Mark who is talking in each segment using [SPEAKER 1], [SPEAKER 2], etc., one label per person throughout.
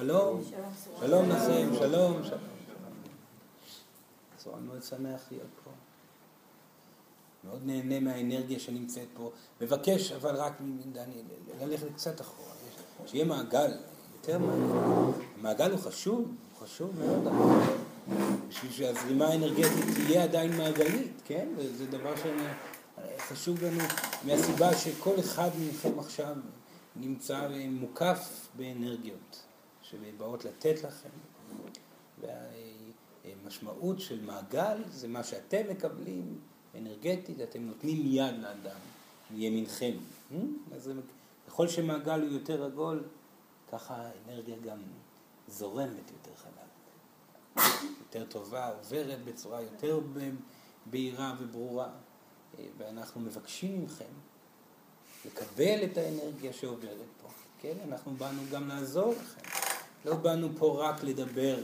[SPEAKER 1] שלום, שלום לכם, שלום, שלום. צורה מאוד שמח להיות פה. מאוד נהנה מהאנרגיה שנמצאת פה. מבקש, אבל רק מדני, ללכת קצת אחורה. שיהיה מעגל, יותר מעגל. המעגל הוא חשוב, הוא חשוב מאוד. בשביל שהזרימה האנרגטית תהיה עדיין מעגלית, כן? וזה דבר שחשוב לנו מהסיבה שכל אחד מכם עכשיו נמצא מוקף באנרגיות שבאות לתת לכם. והמשמעות של מעגל זה מה שאתם מקבלים אנרגטית, אתם נותנים יד לאדם מימינכם. אז ככל שמעגל הוא יותר עגול, ככה האנרגיה גם זורמת יותר חלק, יותר טובה, עוברת בצורה יותר בהירה וברורה. ואנחנו מבקשים מכם לקבל את האנרגיה שעוברת פה, כן? אנחנו באנו גם לעזור לכם. לא באנו פה רק לדבר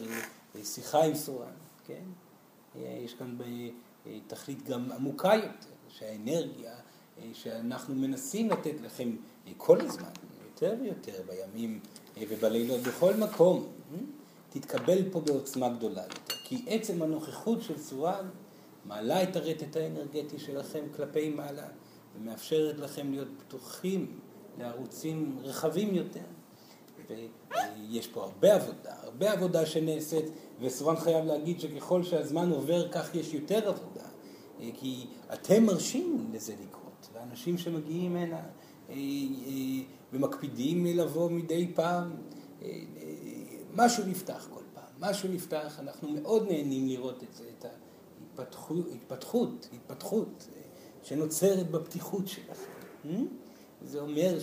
[SPEAKER 1] שיחה עם סורן, כן? יש כאן תכלית גם עמוקה יותר, שהאנרגיה שאנחנו מנסים לתת לכם כל הזמן, יותר ויותר בימים ובלילות, בכל מקום, תתקבל פה בעוצמה גדולה יותר. כי עצם הנוכחות של סורן מעלה את הרטט האנרגטי שלכם כלפי מעלה ומאפשרת לכם להיות פתוחים לערוצים רחבים יותר. ויש פה הרבה עבודה, הרבה עבודה שנעשית, וסורן חייב להגיד שככל שהזמן עובר כך יש יותר עבודה, כי אתם מרשים לזה לקרות, ואנשים שמגיעים הנה ומקפידים לבוא מדי פעם, משהו נפתח כל פעם, משהו נפתח, אנחנו מאוד נהנים לראות את זה, את ההתפתחות, התפתחות שנוצרת בפתיחות שלכם. זה אומר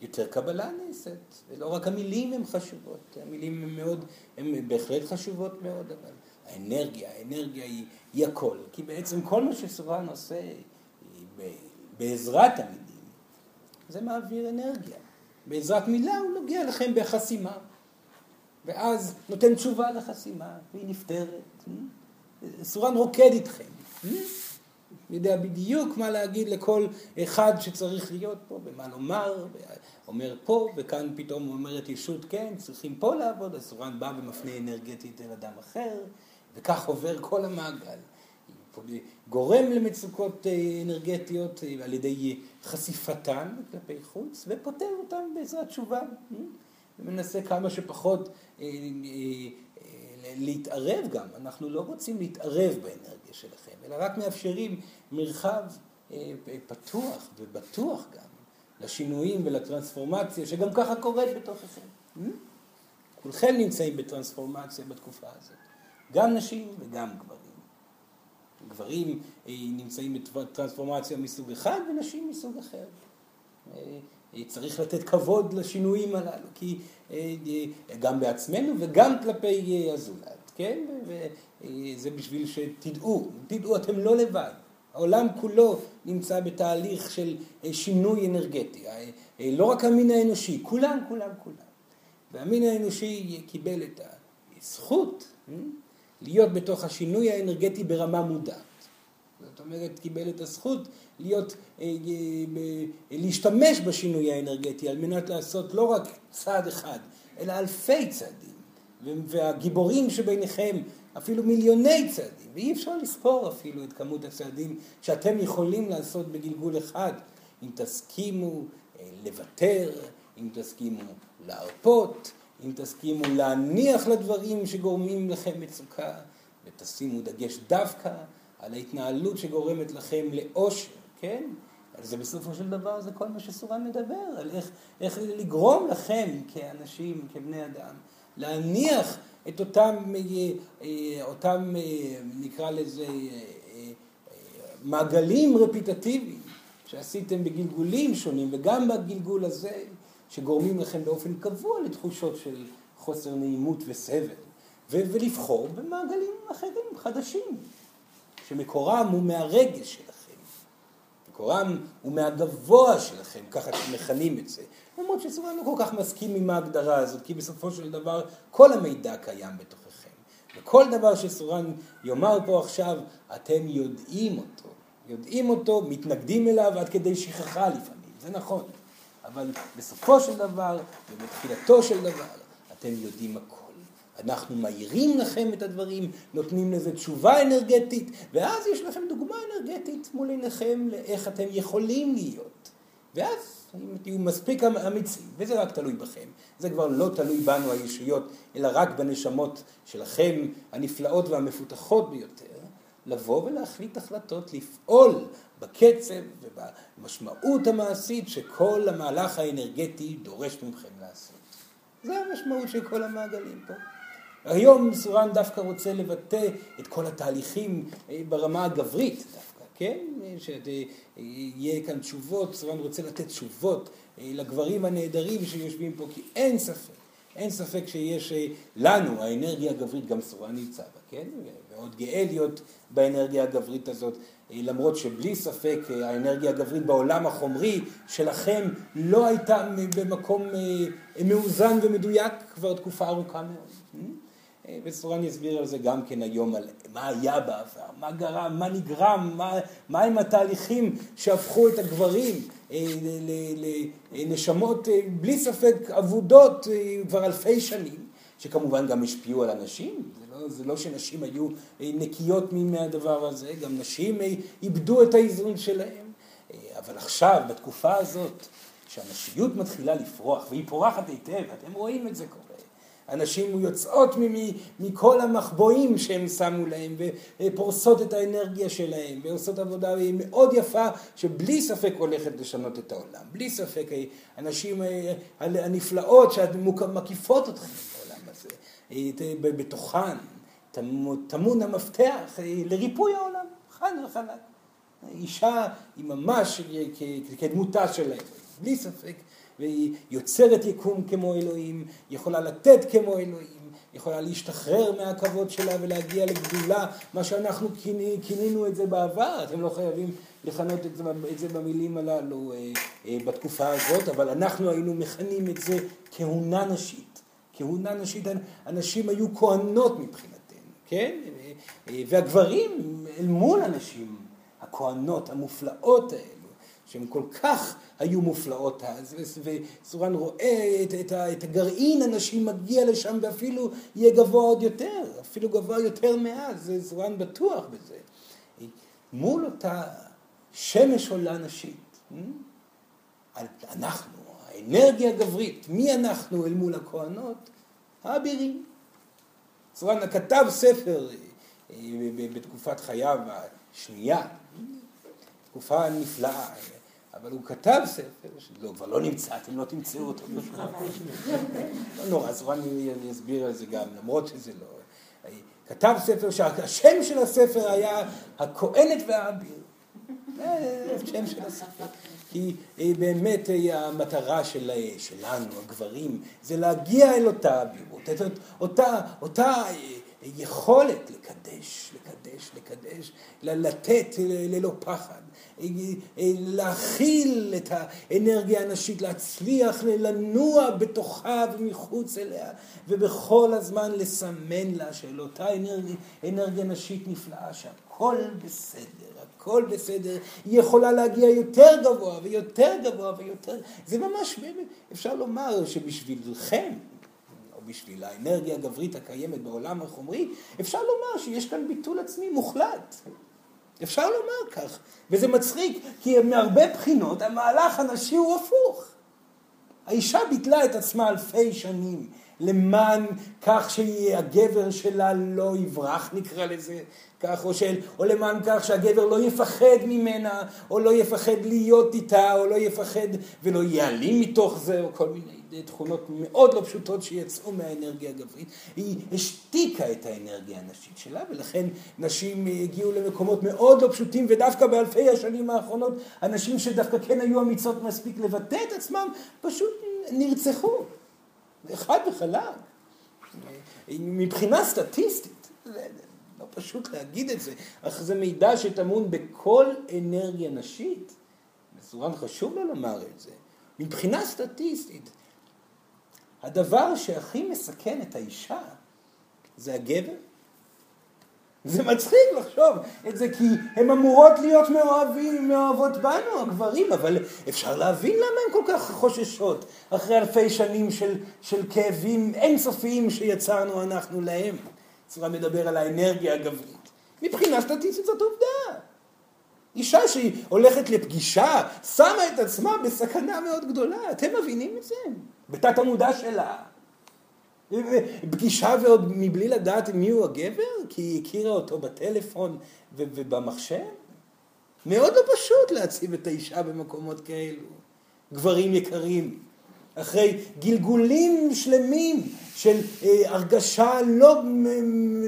[SPEAKER 1] שיותר קבלה נעשית, ולא רק המילים הן חשובות, המילים הן מאוד, הן בהחלט חשובות מאוד, אבל האנרגיה, האנרגיה היא, היא הכל, כי בעצם כל מה שסורן עושה בעזרת המילים, זה מעביר אנרגיה. בעזרת מילה הוא נוגע לכם בחסימה, ואז נותן תשובה לחסימה, והיא נפתרת. סורן רוקד איתכם. יודע בדיוק מה להגיד לכל אחד שצריך להיות פה, ומה לומר, אומר פה, וכאן פתאום אומרת ישות כן, צריכים פה לעבוד, אז סורן בא ומפנה אנרגטית אל אדם אחר, וכך עובר כל המעגל. גורם למצוקות אנרגטיות על ידי חשיפתן כלפי חוץ, ופותר אותן בעזרת תשובה. ומנסה כמה שפחות להתערב גם, אנחנו לא רוצים להתערב באנרגיה שלכם, אלא רק מאפשרים מרחב אה, פתוח ובטוח גם לשינויים ולטרנספורמציה שגם ככה קורית בתוככם. Hmm? כולכם נמצאים בטרנספורמציה בתקופה הזאת, גם נשים וגם גברים. גברים אה, נמצאים בטרנספורמציה מסוג אחד ונשים מסוג אחר. אה, צריך לתת כבוד לשינויים הללו, כי אה, אה, גם בעצמנו וגם כלפי אה, הזולת, כן? וזה בשביל שתדעו, תדעו, אתם לא לבד. העולם כולו נמצא בתהליך של שינוי אנרגטי. לא רק המין האנושי, כולם, כולם, כולם. והמין האנושי קיבל את הזכות להיות בתוך השינוי האנרגטי ברמה מודעת. זאת אומרת, קיבל את הזכות להיות, אה, אה, להשתמש בשינוי האנרגטי על מנת לעשות לא רק צעד אחד, אלא אלפי צעדים. והגיבורים שביניכם, אפילו מיליוני צעדים, ואי אפשר לספור אפילו את כמות הצעדים שאתם יכולים לעשות בגלגול אחד, אם תסכימו אה, לוותר, אם תסכימו להרפות, אם תסכימו להניח לדברים שגורמים לכם מצוקה, ותשימו דגש דווקא על ההתנהלות שגורמת לכם לאושר, כן? זה בסופו של דבר זה כל מה שסורן מדבר, על איך, איך לגרום לכם כאנשים, כבני אדם, להניח את אותם, אה, אה, אותם אה, נקרא לזה מעגלים רפיטטיביים שעשיתם בגלגולים שונים וגם בגלגול הזה שגורמים לכם באופן קבוע לתחושות של חוסר נעימות וסבל ולבחור במעגלים אחרים חדשים שמקורם הוא מהרגש שלכם, מקורם הוא מהגבוה שלכם, ככה אתם מכנים את זה. למרות שסורן לא כל כך מסכים עם ההגדרה הזאת, כי בסופו של דבר כל המידע קיים בתוככם. וכל דבר שסורן יאמר פה עכשיו, אתם יודעים אותו. יודעים אותו, מתנגדים אליו עד כדי שכחה לפעמים, זה נכון. אבל בסופו של דבר, ובתחילתו של דבר, אתם יודעים הכל. אנחנו מאירים לכם את הדברים, נותנים לזה תשובה אנרגטית, ואז יש לכם דוגמה אנרגטית מול עיניכם לאיך אתם יכולים להיות. ואז אם תהיו מספיק אמ-, אמיצים, וזה רק תלוי בכם, זה כבר לא תלוי בנו הישויות, אלא רק בנשמות שלכם הנפלאות והמפותחות ביותר, לבוא ולהחליט החלטות, לפעול בקצב ובמשמעות המעשית שכל המהלך האנרגטי דורש מכם לעשות. זה המשמעות של כל המעגלים פה. היום סורן דווקא רוצה לבטא את כל התהליכים אה, ברמה הגברית דווקא, כן? שיהיה כאן תשובות, סורן רוצה לתת תשובות אה, לגברים הנהדרים שיושבים פה, כי אין ספק, אין ספק שיש אה, לנו, האנרגיה הגברית, גם סורן נמצא בה, כן? מאוד גאה להיות באנרגיה הגברית הזאת, למרות שבלי ספק האנרגיה הגברית בעולם החומרי שלכם לא הייתה במקום מאוזן ומדויק כבר תקופה ארוכה מאוד. וסורן יסביר על זה גם כן היום, על מה היה בעבר, מה גרם, מה נגרם, מה, מה הם התהליכים שהפכו את הגברים אה, לנשמות אה, בלי ספק אבודות אה, כבר אלפי שנים, שכמובן גם השפיעו על הנשים, זה לא, זה לא שנשים היו נקיות מהדבר הזה, גם נשים איבדו את האיזון שלהם, אבל עכשיו, בתקופה הזאת, שהנשיות מתחילה לפרוח, והיא פורחת היטב, אתם רואים את זה קורה. הנשים יוצאות מכל המחבואים שהם שמו להם ופורסות את האנרגיה שלהם ועושות עבודה מאוד יפה שבלי ספק הולכת לשנות את העולם. בלי ספק הנשים הנפלאות שמקיפות אתכם בעולם הזה, בתוכן טמון המפתח לריפוי העולם, חד וחלק. אישה היא ממש כדמותה שלהם, בלי ספק. והיא יוצרת יקום כמו אלוהים, יכולה לתת כמו אלוהים, יכולה להשתחרר מהכבוד שלה ולהגיע לגדולה, מה שאנחנו כינינו את זה בעבר, אתם לא חייבים לכנות את זה, את זה במילים הללו אה, אה, בתקופה הזאת, אבל אנחנו היינו מכנים את זה כהונה נשית. כהונה נשית, אנשים היו כהנות מבחינתנו, כן? אה, והגברים אל מול הנשים, הכהנות המופלאות האלה. שהן כל כך היו מופלאות אז, וסורן רואה את, את, את הגרעין הנשי מגיע לשם ואפילו יהיה גבוה עוד יותר, אפילו גבוה יותר מאז, סורן בטוח בזה. מול אותה שמש עולה נשית, אה? אנחנו, האנרגיה הגברית, מי אנחנו אל מול הכהנות? האבירים. סורן כתב ספר אה, בתקופת חייו השנייה, תקופה נפלאה, אבל הוא כתב ספר, שלא, כבר לא נמצא, אתם לא תמצאו אותו בכלל. לא נורא, אז רן יסביר על זה גם, למרות שזה לא... כתב ספר שהשם של הספר היה הכהנת והאביר. זה השם של הספר. כי אה, באמת אה, המטרה של, אה, שלנו, הגברים, זה להגיע אל אותה אבירות, אותה, אותה יכולת לקדש, לקדש, לקדש, לתת ללא פחד. להכיל את האנרגיה הנשית, להצליח לנוע בתוכה ומחוץ אליה, ובכל הזמן לסמן לה של אותה אנרגיה, אנרגיה נשית נפלאה שהכל בסדר, הכל בסדר, היא יכולה להגיע יותר גבוה ויותר גבוה ויותר, זה ממש, אפשר לומר שבשבילכם, או בשביל האנרגיה הגברית הקיימת בעולם החומרי, אפשר לומר שיש כאן ביטול עצמי מוחלט. אפשר לומר כך, וזה מצחיק, כי מהרבה בחינות המהלך הנשי הוא הפוך. האישה ביטלה את עצמה אלפי שנים למען כך שהגבר שלה לא יברח, נקרא לזה כך, או, של, או למען כך שהגבר לא יפחד ממנה, או לא יפחד להיות איתה, או לא יפחד ולא יעלים מתוך זה, או כל מיני תכונות מאוד לא פשוטות שיצאו מהאנרגיה הגברית. היא השתיקה את האנרגיה הנשית שלה, ולכן נשים הגיעו למקומות מאוד לא פשוטים, ודווקא באלפי השנים האחרונות, הנשים שדווקא כן היו אמיצות מספיק לבטא את עצמם, פשוט נרצחו. חד וחלק. מבחינה סטטיסטית, לא פשוט להגיד את זה, אך זה מידע שטמון בכל אנרגיה נשית. מסורן חשוב לו לומר את זה. מבחינה סטטיסטית, הדבר שהכי מסכן את האישה זה הגבר, זה מצחיק לחשוב את זה, כי הן אמורות להיות מאוהבים, מאוהבות בנו, הגברים, אבל אפשר להבין למה הן כל כך חוששות, אחרי אלפי שנים של, של כאבים אינסופיים שיצרנו אנחנו להם. צורה מדבר על האנרגיה הגברית. מבחינה סטטיסטית זאת עובדה. אישה שהיא הולכת לפגישה, שמה את עצמה בסכנה מאוד גדולה. אתם מבינים את זה? בתת המודע שלה. פגישה ועוד מבלי לדעת מי הוא הגבר? כי היא הכירה אותו בטלפון ובמחשב? מאוד לא פשוט להציב את האישה במקומות כאלו. גברים יקרים, אחרי גלגולים שלמים של אה, הרגשה לא,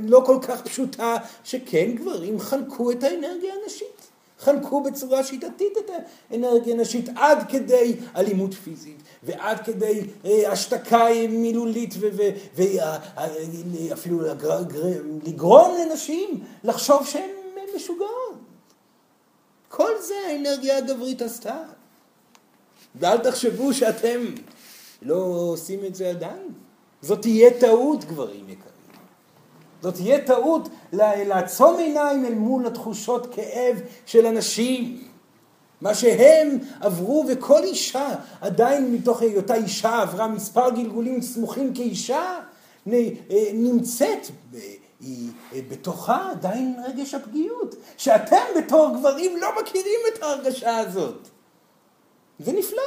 [SPEAKER 1] לא כל כך פשוטה, שכן גברים חנקו את האנרגיה הנשית. חנקו בצורה שיטתית את האנרגיה הנשית עד כדי אלימות פיזית ועד כדי אה, השתקה מילולית ואפילו לגרום לנשים לחשוב שהן משוגעות. כל זה האנרגיה הגברית עשתה. ואל תחשבו שאתם לא עושים את זה עדיין. זאת תהיה טעות, גברים יקרים. זאת תהיה טעות לעצום עיניים אל מול התחושות כאב של אנשים. מה שהם עברו, וכל אישה, עדיין מתוך היותה אישה, עברה מספר גלגולים סמוכים כאישה, נמצאת היא בתוכה עדיין רגש הפגיעות, שאתם בתור גברים לא מכירים את ההרגשה הזאת. זה נפלא.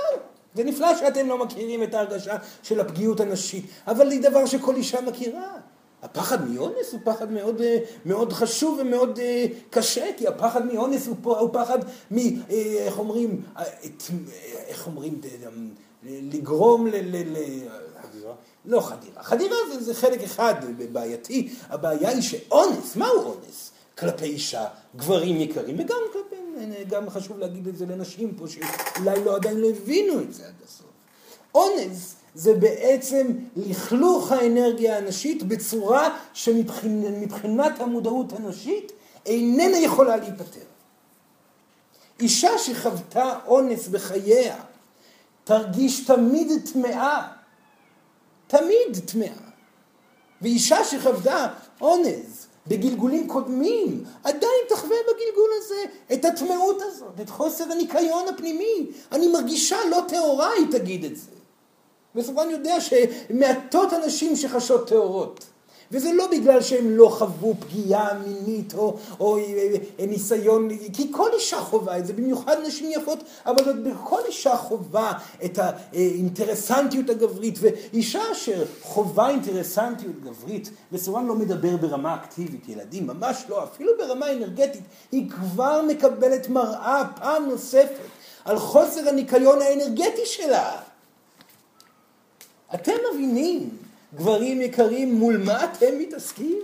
[SPEAKER 1] זה נפלא שאתם לא מכירים את ההרגשה של הפגיעות הנשית, אבל היא דבר שכל אישה מכירה. הפחד מאונס הוא פחד מאוד, אה, מאוד חשוב ומאוד אה, קשה, כי הפחד מאונס הוא, פחד מ... אה, איך אומרים, איך אומרים, לגרום ל... ל, ל לא חדירה. חדירה זה, זה חלק אחד בעייתי. הבעיה היא שאונס, מהו אונס? כלפי אישה, גברים יקרים, וגם כלפי, גם חשוב להגיד את זה לנשים פה, שאולי לא עדיין לא הבינו את זה עד הסוף. אונס זה בעצם לכלוך האנרגיה הנשית בצורה שמבחינת המודעות הנשית איננה יכולה להיפטר. אישה שחוותה אונס בחייה תרגיש תמיד טמאה, תמיד טמאה. ואישה שחוותה אונס בגלגולים קודמים עדיין תחווה בגלגול הזה את הטמאות הזאת, את חוסר הניקיון הפנימי. אני מרגישה לא טהורה, היא תגיד את זה. אני יודע שמעטות אנשים שחשות טהורות. וזה לא בגלל שהם לא חוו פגיעה מינית או, או, או ניסיון, כי כל אישה חווה את זה, במיוחד נשים יפות, אבל כל אישה חווה את האינטרסנטיות הגברית, ואישה אשר חווה אינטרסנטיות גברית, בסופו לא מדבר ברמה אקטיבית, ילדים, ממש לא, אפילו ברמה אנרגטית, היא כבר מקבלת מראה פעם נוספת על חוסר הניקיון האנרגטי שלה. אתם מבינים, גברים יקרים, מול מה אתם מתעסקים?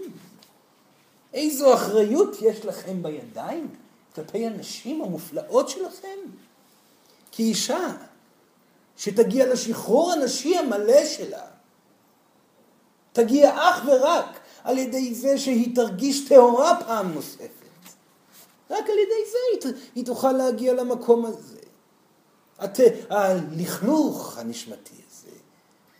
[SPEAKER 1] איזו אחריות יש לכם בידיים כלפי הנשים המופלאות שלכם? כאישה שתגיע לשחרור הנשי המלא שלה, תגיע אך ורק על ידי זה שהיא תרגיש טהורה פעם נוספת. רק על ידי זה היא תוכל להגיע למקום הזה. הלכלוך הנשמתי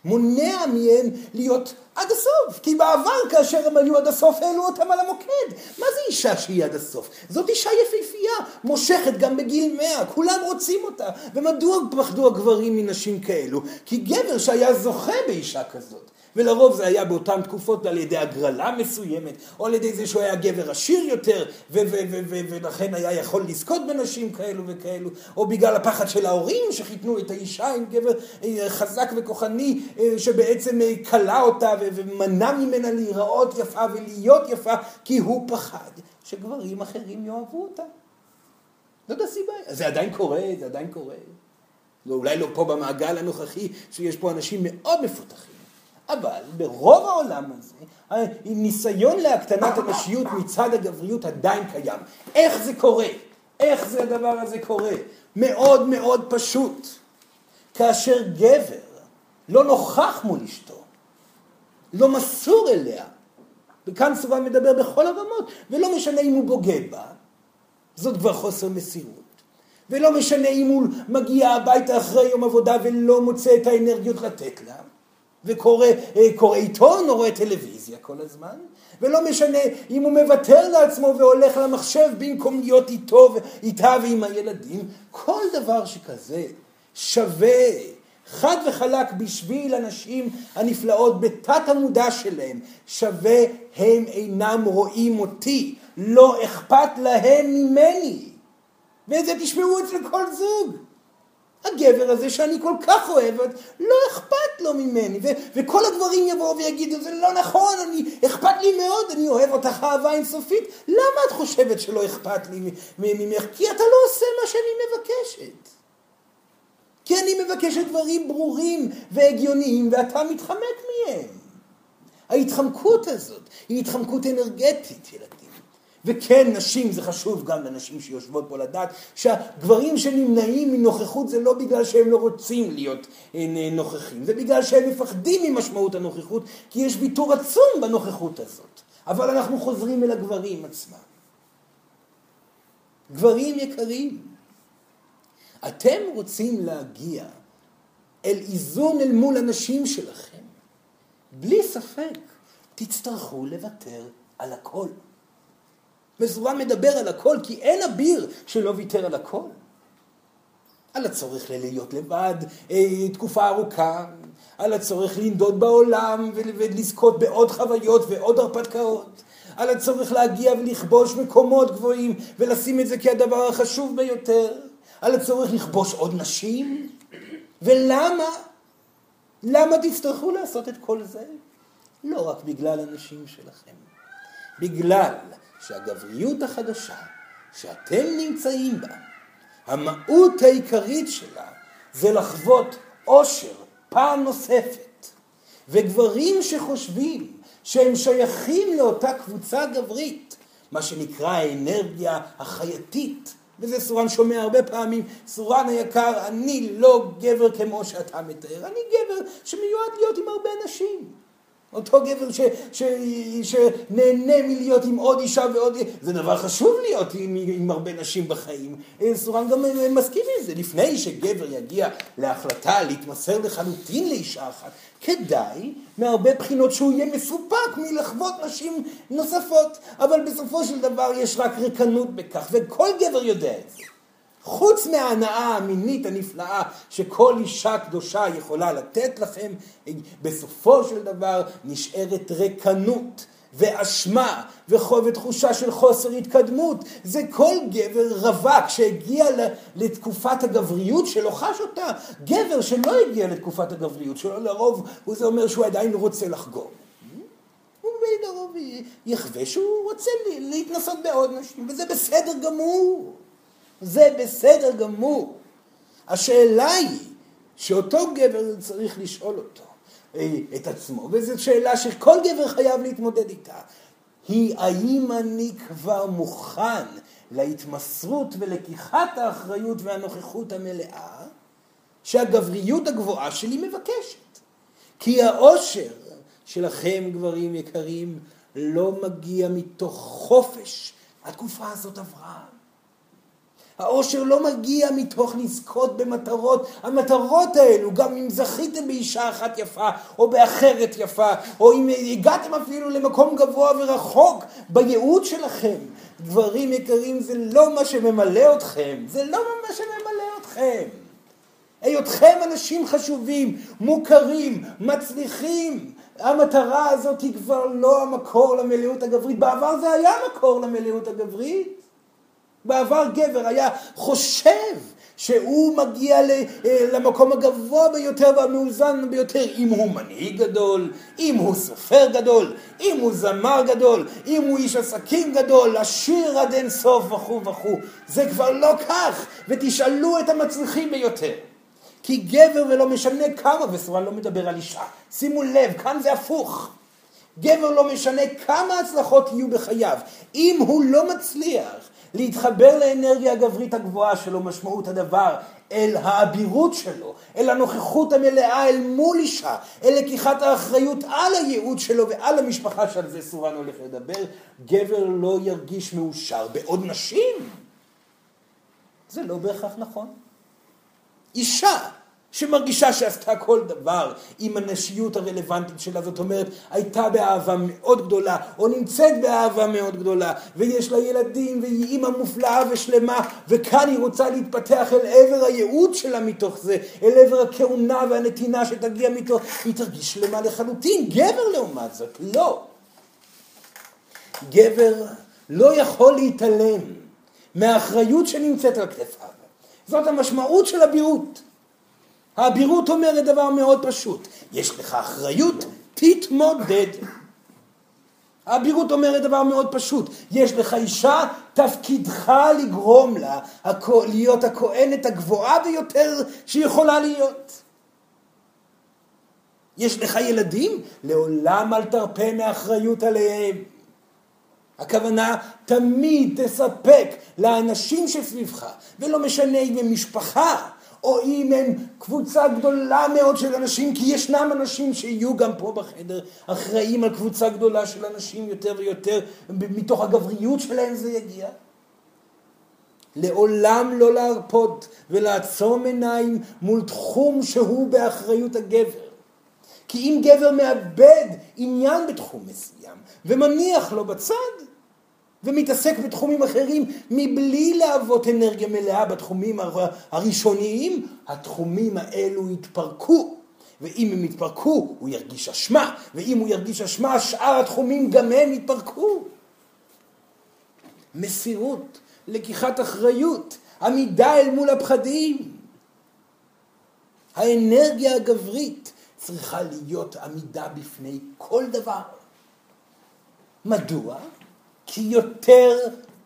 [SPEAKER 1] מונע מהם להיות עד הסוף. כי בעבר כאשר הם היו עד הסוף העלו אותם על המוקד. מה זה אישה שהיא עד הסוף? זאת אישה יפהפייה, מושכת גם בגיל מאה, כולם רוצים אותה. ומדוע פחדו הגברים מנשים כאלו? כי גבר שהיה זוכה באישה כזאת, ולרוב זה היה באותן תקופות על ידי הגרלה מסוימת, או על ידי זה שהוא היה גבר עשיר יותר, ולכן היה יכול לזכות בנשים כאלו וכאלו, או בגלל הפחד של ההורים שחיתנו את האישה עם גבר אה, חזק וכוחני, אה, שבעצם אה, כלא אותה ומנע ממנה להיראות יפה ולהיות יפה, כי הוא פחד שגברים אחרים יאהבו אותה. זאת הסיבה. זה עדיין קורה, זה עדיין קורה. לא, אולי לא פה במעגל הנוכחי, שיש פה אנשים מאוד מפותחים. אבל ברוב העולם הזה, ניסיון להקטנת הנשיות מצד הגבריות עדיין קיים. איך זה קורה? איך זה הדבר הזה קורה? מאוד מאוד פשוט. כאשר גבר לא נוכח מול אשתו, לא מסור אליה, וכאן סובל מדבר בכל הרמות, ולא משנה אם הוא בוגד בה, זאת כבר חוסר מסירות. ולא משנה אם הוא מגיע הביתה אחרי יום עבודה ולא מוצא את האנרגיות לתת לה, וקורא אה, עיתון או רואה טלוויזיה כל הזמן, ולא משנה אם הוא מוותר לעצמו והולך למחשב במקום להיות איתו, איתה ועם הילדים, כל דבר שכזה שווה חד וחלק בשביל הנשים הנפלאות בתת המודע שלהם, שווה הם אינם רואים אותי, לא אכפת להם ממני. ואת זה תשמעו אצל כל זוג. הגבר הזה שאני כל כך אוהבת, לא אכפת לו ממני. ו- וכל הגברים יבואו ויגידו, זה לא נכון, אני, אכפת לי מאוד, אני אוהב אותך אהבה אינסופית. למה את חושבת שלא אכפת לי ממך? כי אתה לא עושה מה שאני מבקשת. כי אני מבקשת דברים ברורים והגיוניים, ואתה מתחמק מהם. ההתחמקות הזאת היא התחמקות אנרגטית, ילדים. וכן, נשים, זה חשוב גם לנשים שיושבות פה לדעת, שהגברים שנמנעים מנוכחות זה לא בגלל שהם לא רוצים להיות אה, נוכחים, זה בגלל שהם מפחדים ממשמעות הנוכחות, כי יש ויתור עצום בנוכחות הזאת. אבל אנחנו חוזרים אל הגברים עצמם. גברים יקרים, אתם רוצים להגיע אל איזון אל מול הנשים שלכם, בלי ספק תצטרכו לוותר על הכל. מזורן מדבר על הכל, כי אין אביר שלא ויתר על הכל. על הצורך להיות לבד אה, תקופה ארוכה, על הצורך לנדוד בעולם ולזכות בעוד חוויות ועוד הרפתקאות, על הצורך להגיע ולכבוש מקומות גבוהים ולשים את זה כהדבר החשוב ביותר, על הצורך לכבוש עוד נשים. ולמה? למה תצטרכו לעשות את כל זה? לא רק בגלל הנשים שלכם, בגלל שהגבריות החדשה שאתם נמצאים בה, המהות העיקרית שלה זה לחוות עושר פעם נוספת. וגברים שחושבים שהם שייכים לאותה קבוצה גברית, מה שנקרא האנרגיה החייתית, וזה סורן שומע הרבה פעמים, סורן היקר, אני לא גבר כמו שאתה מתאר, אני גבר שמיועד להיות עם הרבה נשים. אותו גבר ש, ש, שנהנה מלהיות עם עוד אישה ועוד... זה דבר חשוב להיות עם, עם הרבה נשים בחיים. סורן גם מסכים עם זה. לפני שגבר יגיע להחלטה להתמסר לחלוטין לאישה אחת, כדאי מהרבה בחינות שהוא יהיה מסופק מלחוות נשים נוספות. אבל בסופו של דבר יש רק ריקנות בכך, וכל גבר יודע את זה. חוץ מההנאה המינית הנפלאה שכל אישה קדושה יכולה לתת לכם, בסופו של דבר נשארת ריקנות. ואשמה ותחושה של חוסר התקדמות. זה כל גבר רווק שהגיע לתקופת הגבריות שלו חש אותה. גבר שלא הגיע לתקופת הגבריות שלו, לרוב זה אומר שהוא עדיין רוצה לחגוג. הוא לרוב יחווה שהוא רוצה להתנסות בעוד נשים, וזה בסדר גמור. זה בסדר גמור. השאלה היא שאותו גבר צריך לשאול אותו, אה, את עצמו, וזו שאלה שכל גבר חייב להתמודד איתה, היא האם אני כבר מוכן להתמסרות ולקיחת האחריות והנוכחות המלאה שהגבריות הגבוהה שלי מבקשת. כי העושר שלכם, גברים יקרים, לא מגיע מתוך חופש. התקופה הזאת עברה. העושר לא מגיע מתוך לזכות במטרות. המטרות האלו, גם אם זכיתם באישה אחת יפה, או באחרת יפה, או אם הגעתם אפילו למקום גבוה ורחוק בייעוד שלכם, דברים יקרים זה לא מה שממלא אתכם, זה לא מה שממלא אתכם. היותכם אנשים חשובים, מוכרים, מצליחים, המטרה הזאת היא כבר לא המקור למלאות הגברית. בעבר זה היה מקור למלאות הגברית. בעבר גבר היה חושב שהוא מגיע אה, למקום הגבוה ביותר והמאוזן ביותר אם הוא מנהיג גדול, אם הוא סופר גדול, אם הוא זמר גדול, אם הוא איש עסקים גדול, עשיר עד אין סוף וכו' וכו'. זה כבר לא כך, ותשאלו את המצליחים ביותר. כי גבר ולא משנה כמה, וסורן לא מדבר על אישה. שימו לב, כאן זה הפוך. גבר לא משנה כמה הצלחות יהיו בחייו. אם הוא לא מצליח להתחבר לאנרגיה הגברית הגבוהה שלו, משמעות הדבר, אל האבירות שלו, אל הנוכחות המלאה אל מול אישה, אל לקיחת האחריות על הייעוד שלו ועל המשפחה שעל זה סורן הולך לדבר, גבר לא ירגיש מאושר. בעוד נשים, זה לא בהכרח נכון. אישה שמרגישה שעשתה כל דבר עם הנשיות הרלוונטית שלה, זאת אומרת, הייתה באהבה מאוד גדולה, או נמצאת באהבה מאוד גדולה, ויש לה ילדים, והיא אימא מופלאה ושלמה, וכאן היא רוצה להתפתח אל עבר הייעוד שלה מתוך זה, אל עבר הכהונה והנתינה שתגיע מתוך, היא תרגיש שלמה לחלוטין. גבר לעומת זאת, לא. גבר לא יכול להתעלם מהאחריות שנמצאת על כתפיו. זאת המשמעות של הבירות. האבירות אומרת דבר מאוד פשוט, יש לך אחריות, תתמודד. האבירות אומרת דבר מאוד פשוט, יש לך אישה, תפקידך לגרום לה להיות הכהנת הגבוהה ביותר שיכולה להיות. יש לך ילדים, לעולם אל תרפה מאחריות עליהם. הכוונה, תמיד תספק לאנשים שסביבך, ולא משנה אם הם משפחה, או אם הם קבוצה גדולה מאוד של אנשים, כי ישנם אנשים שיהיו גם פה בחדר אחראים על קבוצה גדולה של אנשים יותר ויותר, מתוך הגבריות שלהם זה יגיע. לעולם לא להרפות ולעצום עיניים מול תחום שהוא באחריות הגבר. כי אם גבר מאבד עניין בתחום מסוים ומניח לו בצד, ומתעסק בתחומים אחרים מבלי להוות אנרגיה מלאה בתחומים הראשוניים, התחומים האלו יתפרקו. ואם הם יתפרקו, הוא ירגיש אשמה, ואם הוא ירגיש אשמה, שאר התחומים גם הם יתפרקו. מסירות, לקיחת אחריות, עמידה אל מול הפחדים. האנרגיה הגברית צריכה להיות עמידה בפני כל דבר. מדוע? כי יותר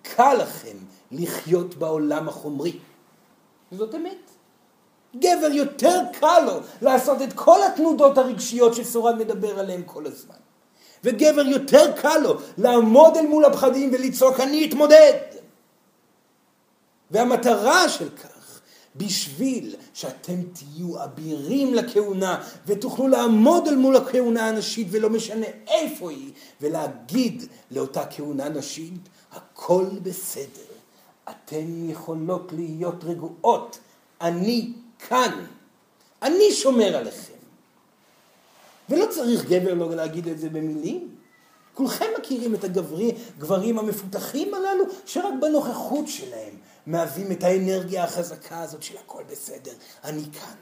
[SPEAKER 1] קל לכם לחיות בעולם החומרי. זאת אמת. גבר יותר קל לו לעשות את כל התנודות הרגשיות שסורן מדבר עליהן כל הזמן. וגבר יותר קל לו לעמוד אל מול הפחדים ולצעוק אני אתמודד. והמטרה של בשביל שאתם תהיו אבירים לכהונה ותוכלו לעמוד אל מול הכהונה הנשית ולא משנה איפה היא ולהגיד לאותה כהונה נשית הכל בסדר, אתן יכולות להיות רגועות, אני כאן, אני שומר עליכם. ולא צריך גבר לא להגיד את זה במילים. כולכם מכירים את הגברים המפותחים הללו שרק בנוכחות שלהם מהווים את האנרגיה החזקה הזאת של הכל בסדר, אני כאן.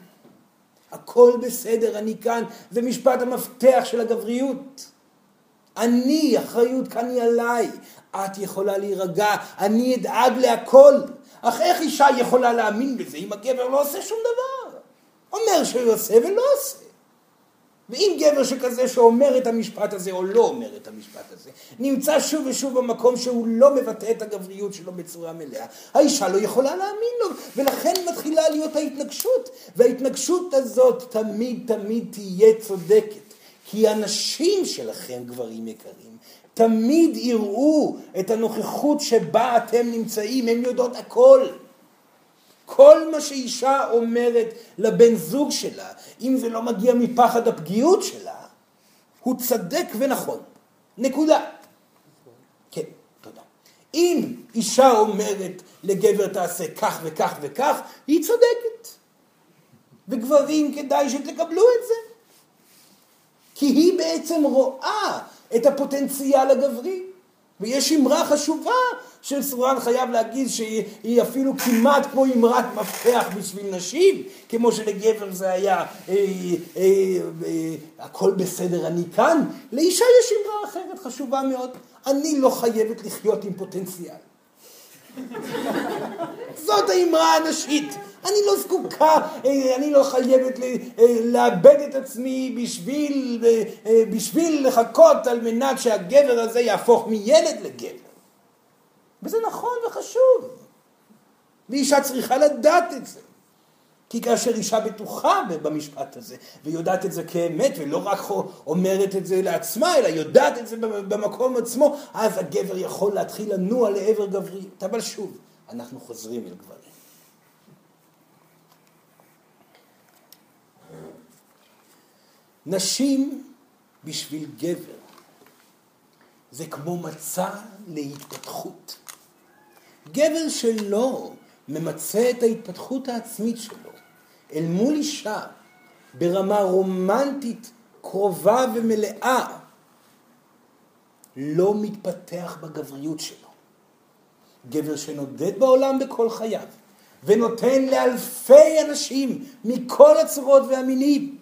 [SPEAKER 1] הכל בסדר, אני כאן, זה משפט המפתח של הגבריות. אני, אחריות כאן היא עליי. את יכולה להירגע, אני אדאג להכל. אך איך אישה יכולה להאמין בזה אם הגבר לא עושה שום דבר? אומר שהוא עושה ולא עושה. ואם גבר שכזה שאומר את המשפט הזה או לא אומר את המשפט הזה, נמצא שוב ושוב במקום שהוא לא מבטא את הגבריות שלו בצורה מלאה, האישה לא יכולה להאמין לו, ולכן מתחילה להיות ההתנגשות, וההתנגשות הזאת תמיד תמיד תהיה צודקת, כי הנשים שלכם, גברים יקרים, תמיד יראו את הנוכחות שבה אתם נמצאים, הן יודעות הכל. כל מה שאישה אומרת לבן זוג שלה, אם זה לא מגיע מפחד הפגיעות שלה, הוא צדק ונכון. נקודה. כן, תודה. אם אישה אומרת לגבר תעשה כך וכך וכך, היא צודקת. וגברים כדאי שתקבלו את זה. כי היא בעצם רואה את הפוטנציאל הגברי. ויש אמרה חשובה שסורן חייב להגיד שהיא אפילו כמעט כמו אמרת מפתח בשביל נשים, כמו שלגבר זה היה אה, אה, אה, הכל בסדר, אני כאן. לאישה יש אמרה אחרת חשובה מאוד, אני לא חייבת לחיות עם פוטנציאל. זאת האמרה הנשית. אני לא זקוקה, אה, אני לא חייבת אה, לאבד את עצמי בשביל, אה, בשביל לחכות על מנת שהגבר הזה יהפוך מילד לגבר. וזה נכון וחשוב. ואישה צריכה לדעת את זה. כי כאשר אישה בטוחה במשפט הזה, ויודעת את זה כאמת, ולא רק אומרת את זה לעצמה, אלא יודעת את זה במקום עצמו, אז הגבר יכול להתחיל לנוע לעבר גבריות. אבל שוב, אנחנו חוזרים אל גברים. נשים בשביל גבר זה כמו מצע להתפתחות. גבר שלא ממצה את ההתפתחות העצמית שלו, אל מול אישה ברמה רומנטית קרובה ומלאה, לא מתפתח בגבריות שלו. גבר שנודד בעולם בכל חייו, ונותן לאלפי אנשים מכל הצורות והמינים,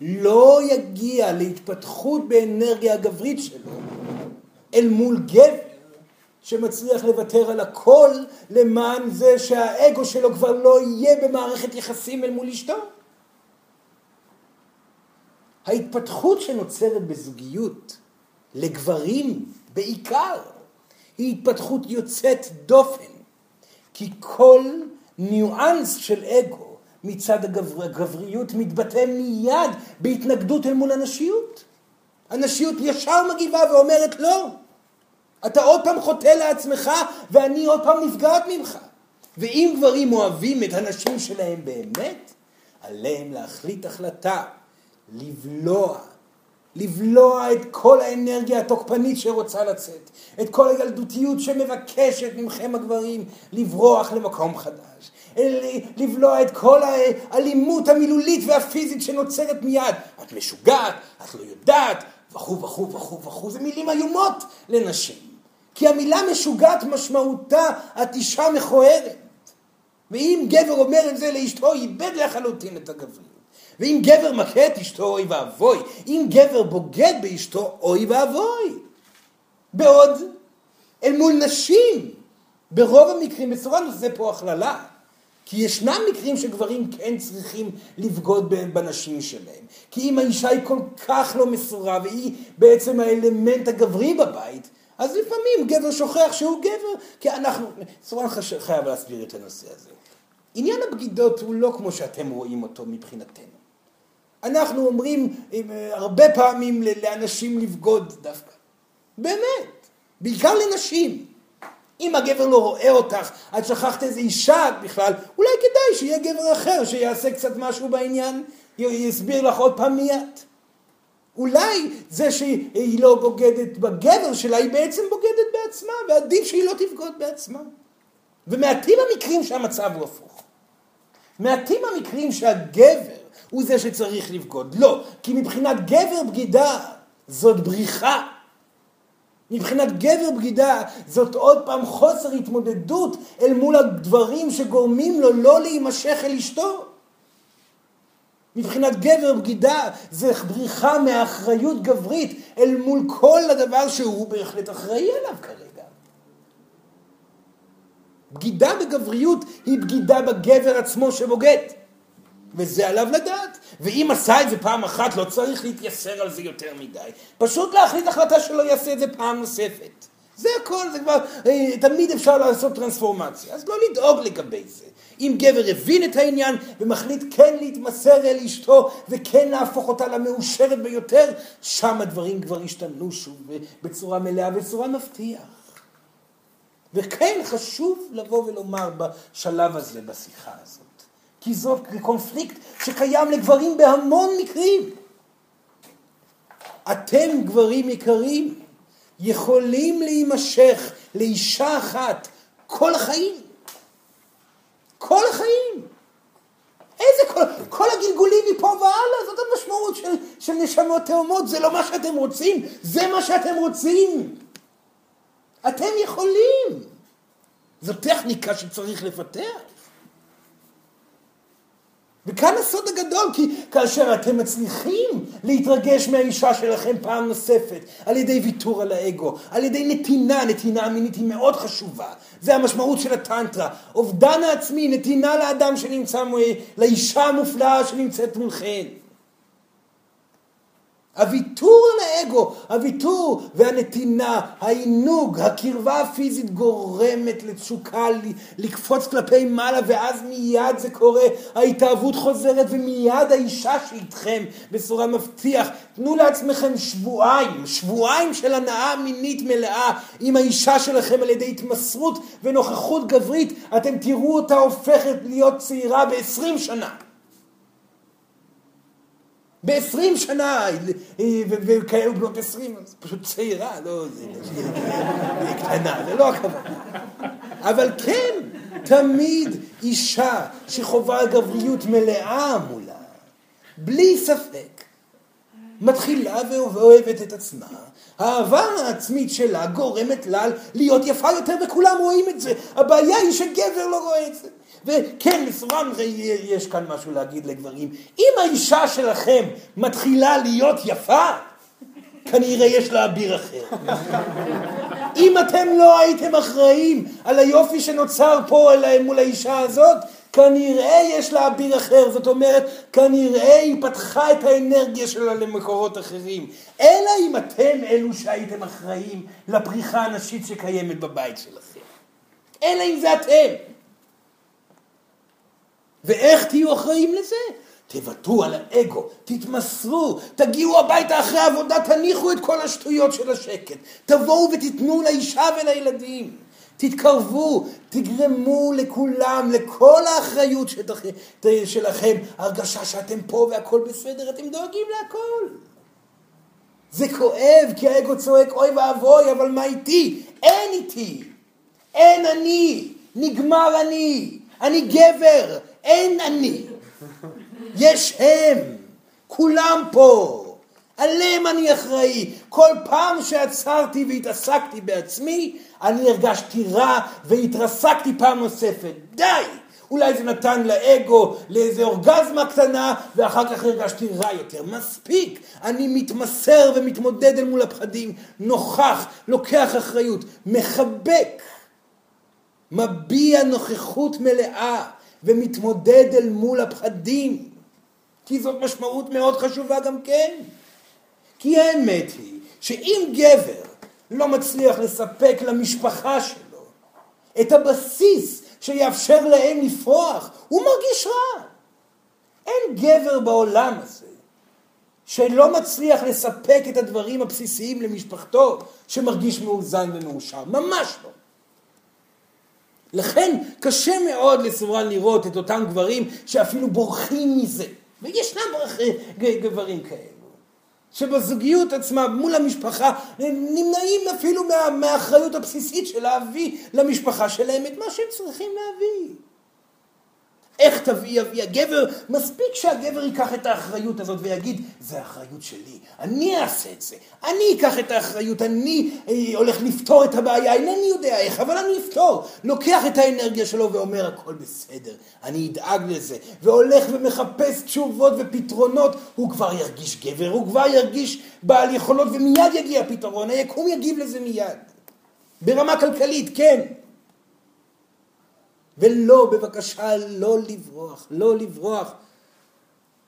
[SPEAKER 1] לא יגיע להתפתחות באנרגיה הגברית שלו אל מול גבר שמצליח לוותר על הכל למען זה שהאגו שלו כבר לא יהיה במערכת יחסים אל מול אשתו. ההתפתחות שנוצרת בזוגיות לגברים בעיקר היא התפתחות יוצאת דופן, כי כל ניואנס של אגו מצד הגבר, הגבריות מתבטא מיד בהתנגדות אל מול הנשיות. הנשיות ישר מגיבה ואומרת לא, אתה עוד פעם חוטא לעצמך ואני עוד פעם נפגעת ממך. ואם גברים אוהבים את הנשים שלהם באמת, עליהם להחליט החלטה לבלוע לבלוע את כל האנרגיה התוקפנית שרוצה לצאת, את כל הילדותיות שמבקשת מכם הגברים לברוח למקום חדש, לבלוע את כל האלימות המילולית והפיזית שנוצרת מיד. את משוגעת, את לא יודעת, וכו' וכו' וכו' וכו', זה מילים איומות לנשים. כי המילה משוגעת משמעותה את אישה מכוערת. ואם גבר אומר את זה לאשתו, איבד לחלוטין את הגבריות. ואם גבר מכה את אשתו, אוי ואבוי. אם גבר בוגד באשתו, אוי ואבוי. בעוד, אל מול נשים, ברוב המקרים, בצורה נושא פה הכללה, כי ישנם מקרים שגברים כן צריכים לבגוד בנשים שלהם. כי אם האישה היא כל כך לא מסורה והיא בעצם האלמנט הגברי בבית, אז לפעמים גבר שוכח שהוא גבר, כי אנחנו, סורן חייב להסביר את הנושא הזה. עניין הבגידות הוא לא כמו שאתם רואים אותו מבחינתנו. אנחנו אומרים אה, הרבה פעמים לאנשים לבגוד דווקא. באמת. בעיקר לנשים. אם הגבר לא רואה אותך, את שכחת איזה אישה בכלל, אולי כדאי שיהיה גבר אחר שיעשה קצת משהו בעניין, יסביר לך עוד פעם מי את. אולי זה שהיא לא בוגדת בגבר שלה, היא בעצם בוגדת בעצמה, ועדיף שהיא לא תבגוד בעצמה. ומעטים המקרים שהמצב הוא הפוך. מעטים המקרים שהגבר הוא זה שצריך לבגוד. לא, כי מבחינת גבר בגידה זאת בריחה. מבחינת גבר בגידה זאת עוד פעם חוסר התמודדות אל מול הדברים שגורמים לו לא להימשך אל אשתו. מבחינת גבר בגידה זה בריחה מאחריות גברית אל מול כל הדבר שהוא בהחלט אחראי עליו כרגע. בגידה בגבריות היא בגידה בגבר עצמו שבוגד. וזה עליו לדעת. ואם עשה את זה פעם אחת, לא צריך להתייסר על זה יותר מדי. פשוט להחליט החלטה שלא יעשה את זה פעם נוספת. זה הכל, זה כבר, אה, תמיד אפשר לעשות טרנספורמציה. אז לא לדאוג לגבי זה. אם גבר הבין את העניין ומחליט כן להתמסר אל אשתו וכן להפוך אותה למאושרת ביותר, שם הדברים כבר השתנו שוב בצורה מלאה, בצורה מפתיח. וכן חשוב לבוא ולומר בשלב הזה, בשיחה הזאת. כי זאת קונפליקט שקיים לגברים בהמון מקרים. אתם, גברים יקרים, יכולים להימשך לאישה אחת כל החיים. כל החיים. איזה כל, כל הגלגולים מפה והלאה, זאת המשמעות של, של נשמות תאומות, זה לא מה שאתם רוצים, זה מה שאתם רוצים. אתם יכולים. זו טכניקה שצריך לפתח. וכאן הסוד הגדול, כי כאשר אתם מצליחים להתרגש מהאישה שלכם פעם נוספת, על ידי ויתור על האגו, על ידי נתינה, נתינה המינית היא מאוד חשובה. זה המשמעות של הטנטרה. אובדן העצמי, נתינה לאדם שנמצא, לאישה המופלאה שנמצאת מולכם. הוויתור על האגו, הוויתור והנתינה, העינוג, הקרבה הפיזית גורמת לתשוקה לקפוץ כלפי מעלה ואז מיד זה קורה, ההתאהבות חוזרת ומיד האישה שאיתכם בצורה מבטיח. תנו לעצמכם שבועיים, שבועיים של הנאה מינית מלאה עם האישה שלכם על ידי התמסרות ונוכחות גברית, אתם תראו אותה הופכת להיות צעירה בעשרים שנה. בעשרים שנה, וכאלו בנות עשרים, פשוט צעירה, לא, זה קטנה, זה לא הכוונה. אבל כן, תמיד אישה שחווה גבריות מלאה מולה, בלי ספק, מתחילה ואוהבת את עצמה. האהבה העצמית שלה גורמת לה להיות יפה יותר וכולם רואים את זה. הבעיה היא שגבר לא רואה את זה. וכן, לסורן יש כאן משהו להגיד לגברים. אם האישה שלכם מתחילה להיות יפה, כנראה יש לה אביר אחר. אם אתם לא הייתם אחראים על היופי שנוצר פה מול האישה הזאת, כנראה יש לה אביר אחר, זאת אומרת, כנראה היא פתחה את האנרגיה שלה למקורות אחרים. אלא אם אתם אלו שהייתם אחראים לפריחה הנשית שקיימת בבית שלכם. אלא אם זה אתם. ואיך תהיו אחראים לזה? תוותרו על האגו, תתמסרו, תגיעו הביתה אחרי העבודה, תניחו את כל השטויות של השקט. תבואו ותיתנו לאישה ולילדים. תתקרבו, תגרמו לכולם, לכל האחריות שלכם, הרגשה שאתם פה והכל בסדר, אתם דואגים להכל. זה כואב, כי האגו צועק, אוי ואבוי, אבל מה איתי? אין איתי. אין אני. נגמר אני. אני גבר. אין אני. יש הם. כולם פה. עליהם אני אחראי. כל פעם שעצרתי והתעסקתי בעצמי, אני הרגשתי רע והתרסקתי פעם נוספת. די! אולי זה נתן לאגו לאיזה אורגזמה קטנה, ואחר כך הרגשתי רע יותר. מספיק! אני מתמסר ומתמודד אל מול הפחדים, נוכח, לוקח אחריות, מחבק, מביע נוכחות מלאה ומתמודד אל מול הפחדים. כי זאת משמעות מאוד חשובה גם כן. כי האמת היא שאם גבר לא מצליח לספק למשפחה שלו את הבסיס שיאפשר להם לפרוח, הוא מרגיש רע. אין גבר בעולם הזה שלא מצליח לספק את הדברים הבסיסיים למשפחתו שמרגיש מאוזן ומאושר. ממש לא. לכן קשה מאוד לסורן לראות את אותם גברים שאפילו בורחים מזה. וישנם גברים כאלה. שבזוגיות עצמה, מול המשפחה, נמנעים אפילו מה, מהאחריות הבסיסית של להביא למשפחה שלהם את מה שהם צריכים להביא. איך תביא אבי הגבר? מספיק שהגבר ייקח את האחריות הזאת ויגיד, זה האחריות שלי, אני אעשה את זה, אני אקח את האחריות, אני אה, הולך לפתור את הבעיה, אינני יודע איך, אבל אני אפתור. לוקח את האנרגיה שלו ואומר, הכל בסדר, אני אדאג לזה, והולך ומחפש תשובות ופתרונות, הוא כבר ירגיש גבר, הוא כבר ירגיש בעל יכולות ומיד יגיע פתרון, היקום יגיב לזה מיד. ברמה כלכלית, כן. ולא, בבקשה, לא לברוח, לא לברוח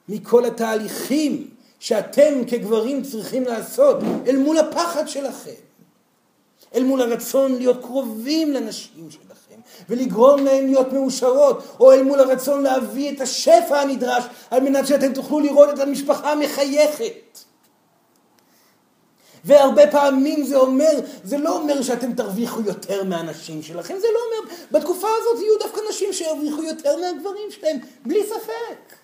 [SPEAKER 1] מכל התהליכים שאתם כגברים צריכים לעשות אל מול הפחד שלכם, אל מול הרצון להיות קרובים לנשים שלכם ולגרום להן להיות מאושרות, או אל מול הרצון להביא את השפע הנדרש על מנת שאתם תוכלו לראות את המשפחה מחייכת. והרבה פעמים זה אומר, זה לא אומר שאתם תרוויחו יותר מהנשים שלכם, זה לא אומר, בתקופה הזאת יהיו דווקא נשים שירוויחו יותר מהגברים שלהם, בלי ספק.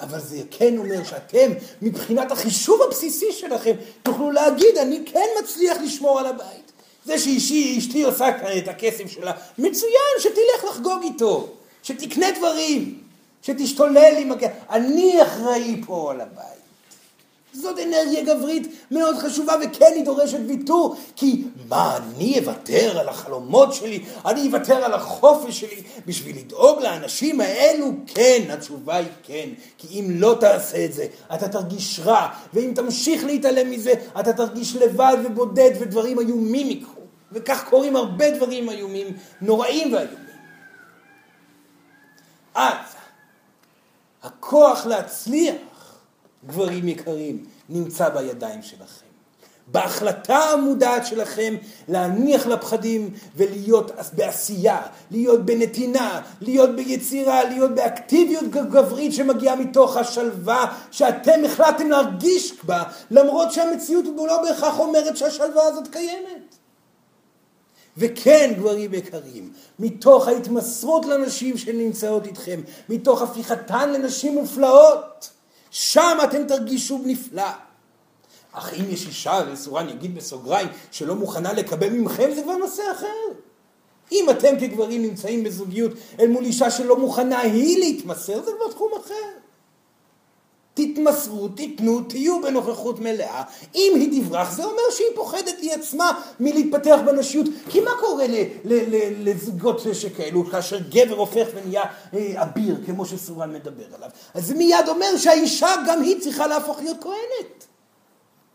[SPEAKER 1] אבל זה כן אומר שאתם, מבחינת החישוב הבסיסי שלכם, תוכלו להגיד, אני כן מצליח לשמור על הבית. זה שאשתי עושה את הכסף שלה, מצוין, שתלך לחגוג איתו, שתקנה דברים, שתשתולל עם הכסף. אני אחראי פה על הבית. זאת אנרגיה גברית מאוד חשובה, וכן היא דורשת ויתור, כי מה, אני אוותר על החלומות שלי? אני אוותר על החופש שלי בשביל לדאוג לאנשים האלו? כן, התשובה היא כן. כי אם לא תעשה את זה, אתה תרגיש רע, ואם תמשיך להתעלם מזה, אתה תרגיש לבד ובודד, ודברים איומים יקרו. וכך קורים הרבה דברים איומים, נוראים ואיומים. אז, הכוח להצליח גברים יקרים, נמצא בידיים שלכם. בהחלטה המודעת שלכם להניח לפחדים ולהיות בעשייה, להיות בנתינה, להיות ביצירה, להיות באקטיביות גברית שמגיעה מתוך השלווה שאתם החלטתם להרגיש בה, למרות שהמציאות לא בהכרח אומרת שהשלווה הזאת קיימת. וכן, גברים יקרים, מתוך ההתמסרות לנשים שנמצאות איתכם, מתוך הפיכתן לנשים מופלאות, שם אתם תרגישו נפלא. אך אם יש אישה, וסורן יגיד בסוגריים, שלא מוכנה לקבל ממכם, זה כבר נושא אחר. אם אתם כגברים נמצאים בזוגיות אל מול אישה שלא מוכנה היא להתמסר, זה כבר תחום אחר. תתמסרו, תיתנו, תהיו בנוכחות מלאה. אם היא תברח, זה אומר שהיא פוחדת היא עצמה מלהתפתח בנשיות. כי מה קורה לזוגות שכאלו, כאשר גבר הופך ונהיה אה, אביר, כמו שסורן מדבר עליו? אז זה מיד אומר שהאישה גם היא צריכה להפוך להיות כהנת.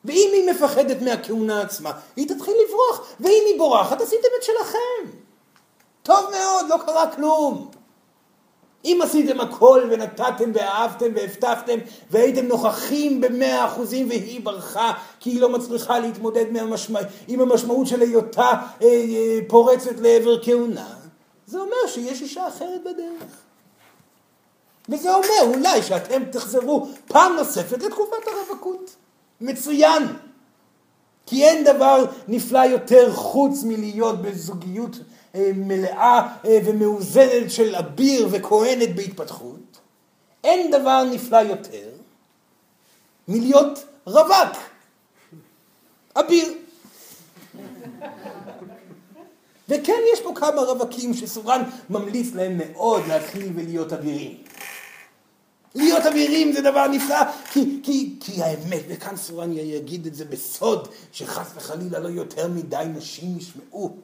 [SPEAKER 1] ואם היא מפחדת מהכהונה עצמה, היא תתחיל לברוח, ואם היא בורחת, עשיתם את שלכם. טוב מאוד, לא קרה כלום. אם עשיתם הכל ונתתם ואהבתם והבטחתם והייתם נוכחים במאה אחוזים והיא ברחה כי היא לא מצליחה להתמודד מהמשמע... עם המשמעות של היותה אה, אה, פורצת לעבר כהונה, זה אומר שיש אישה אחרת בדרך. וזה אומר אולי שאתם תחזרו פעם נוספת לתקופת הרווקות. מצוין. כי אין דבר נפלא יותר חוץ מלהיות בזוגיות מלאה אה, ומאוזנת של אביר וכהנת בהתפתחות. אין דבר נפלא יותר מלהיות רווק, אביר. וכן, יש פה כמה רווקים שסורן ממליץ להם מאוד להתחיל ולהיות אבירים. להיות אבירים זה דבר נפלא, כי, כי, כי האמת, וכאן סורן יגיד את זה בסוד, שחס וחלילה לא יותר מדי נשים ישמעו.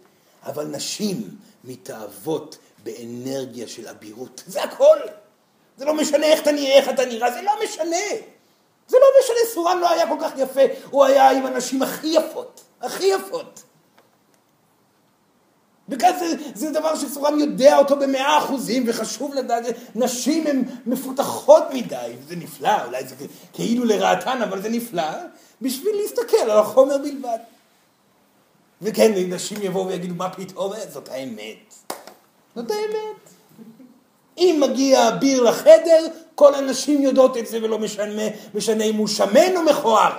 [SPEAKER 1] אבל נשים מתאהבות באנרגיה של אבירות. זה הכל. זה לא משנה איך אתה נראה, איך אתה נראה, זה לא משנה. זה לא משנה, סורן לא היה כל כך יפה, הוא היה עם הנשים הכי יפות, הכי יפות. וכאן זה, זה דבר שסורן יודע אותו במאה אחוזים, וחשוב לדעת, נשים הן מפותחות מדי, וזה נפלא, אולי זה כאילו לרעתן, אבל זה נפלא, בשביל להסתכל על החומר בלבד. וכן, נשים יבואו ויגידו, מה פתאום? זאת האמת. זאת האמת. אם מגיע אביר לחדר, כל הנשים יודעות את זה ולא משנה, משנה אם הוא שמן או מכוער.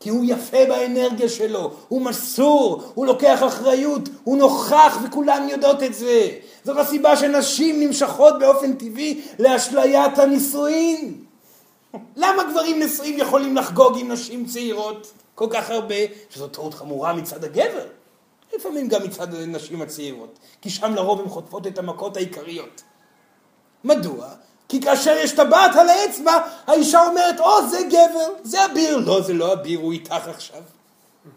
[SPEAKER 1] כי הוא יפה באנרגיה שלו, הוא מסור, הוא לוקח אחריות, הוא נוכח וכולן יודעות את זה. זאת הסיבה שנשים נמשכות באופן טבעי לאשליית הנישואין. למה גברים נשואים יכולים לחגוג עם נשים צעירות? כל כך הרבה, שזו טעות חמורה מצד הגבר. לפעמים גם מצד הנשים הצעירות, כי שם לרוב הן חוטפות את המכות העיקריות. מדוע? כי כאשר יש טבעת על האצבע, האישה אומרת, או, זה גבר, זה אביר. לא, זה לא אביר, הוא איתך עכשיו.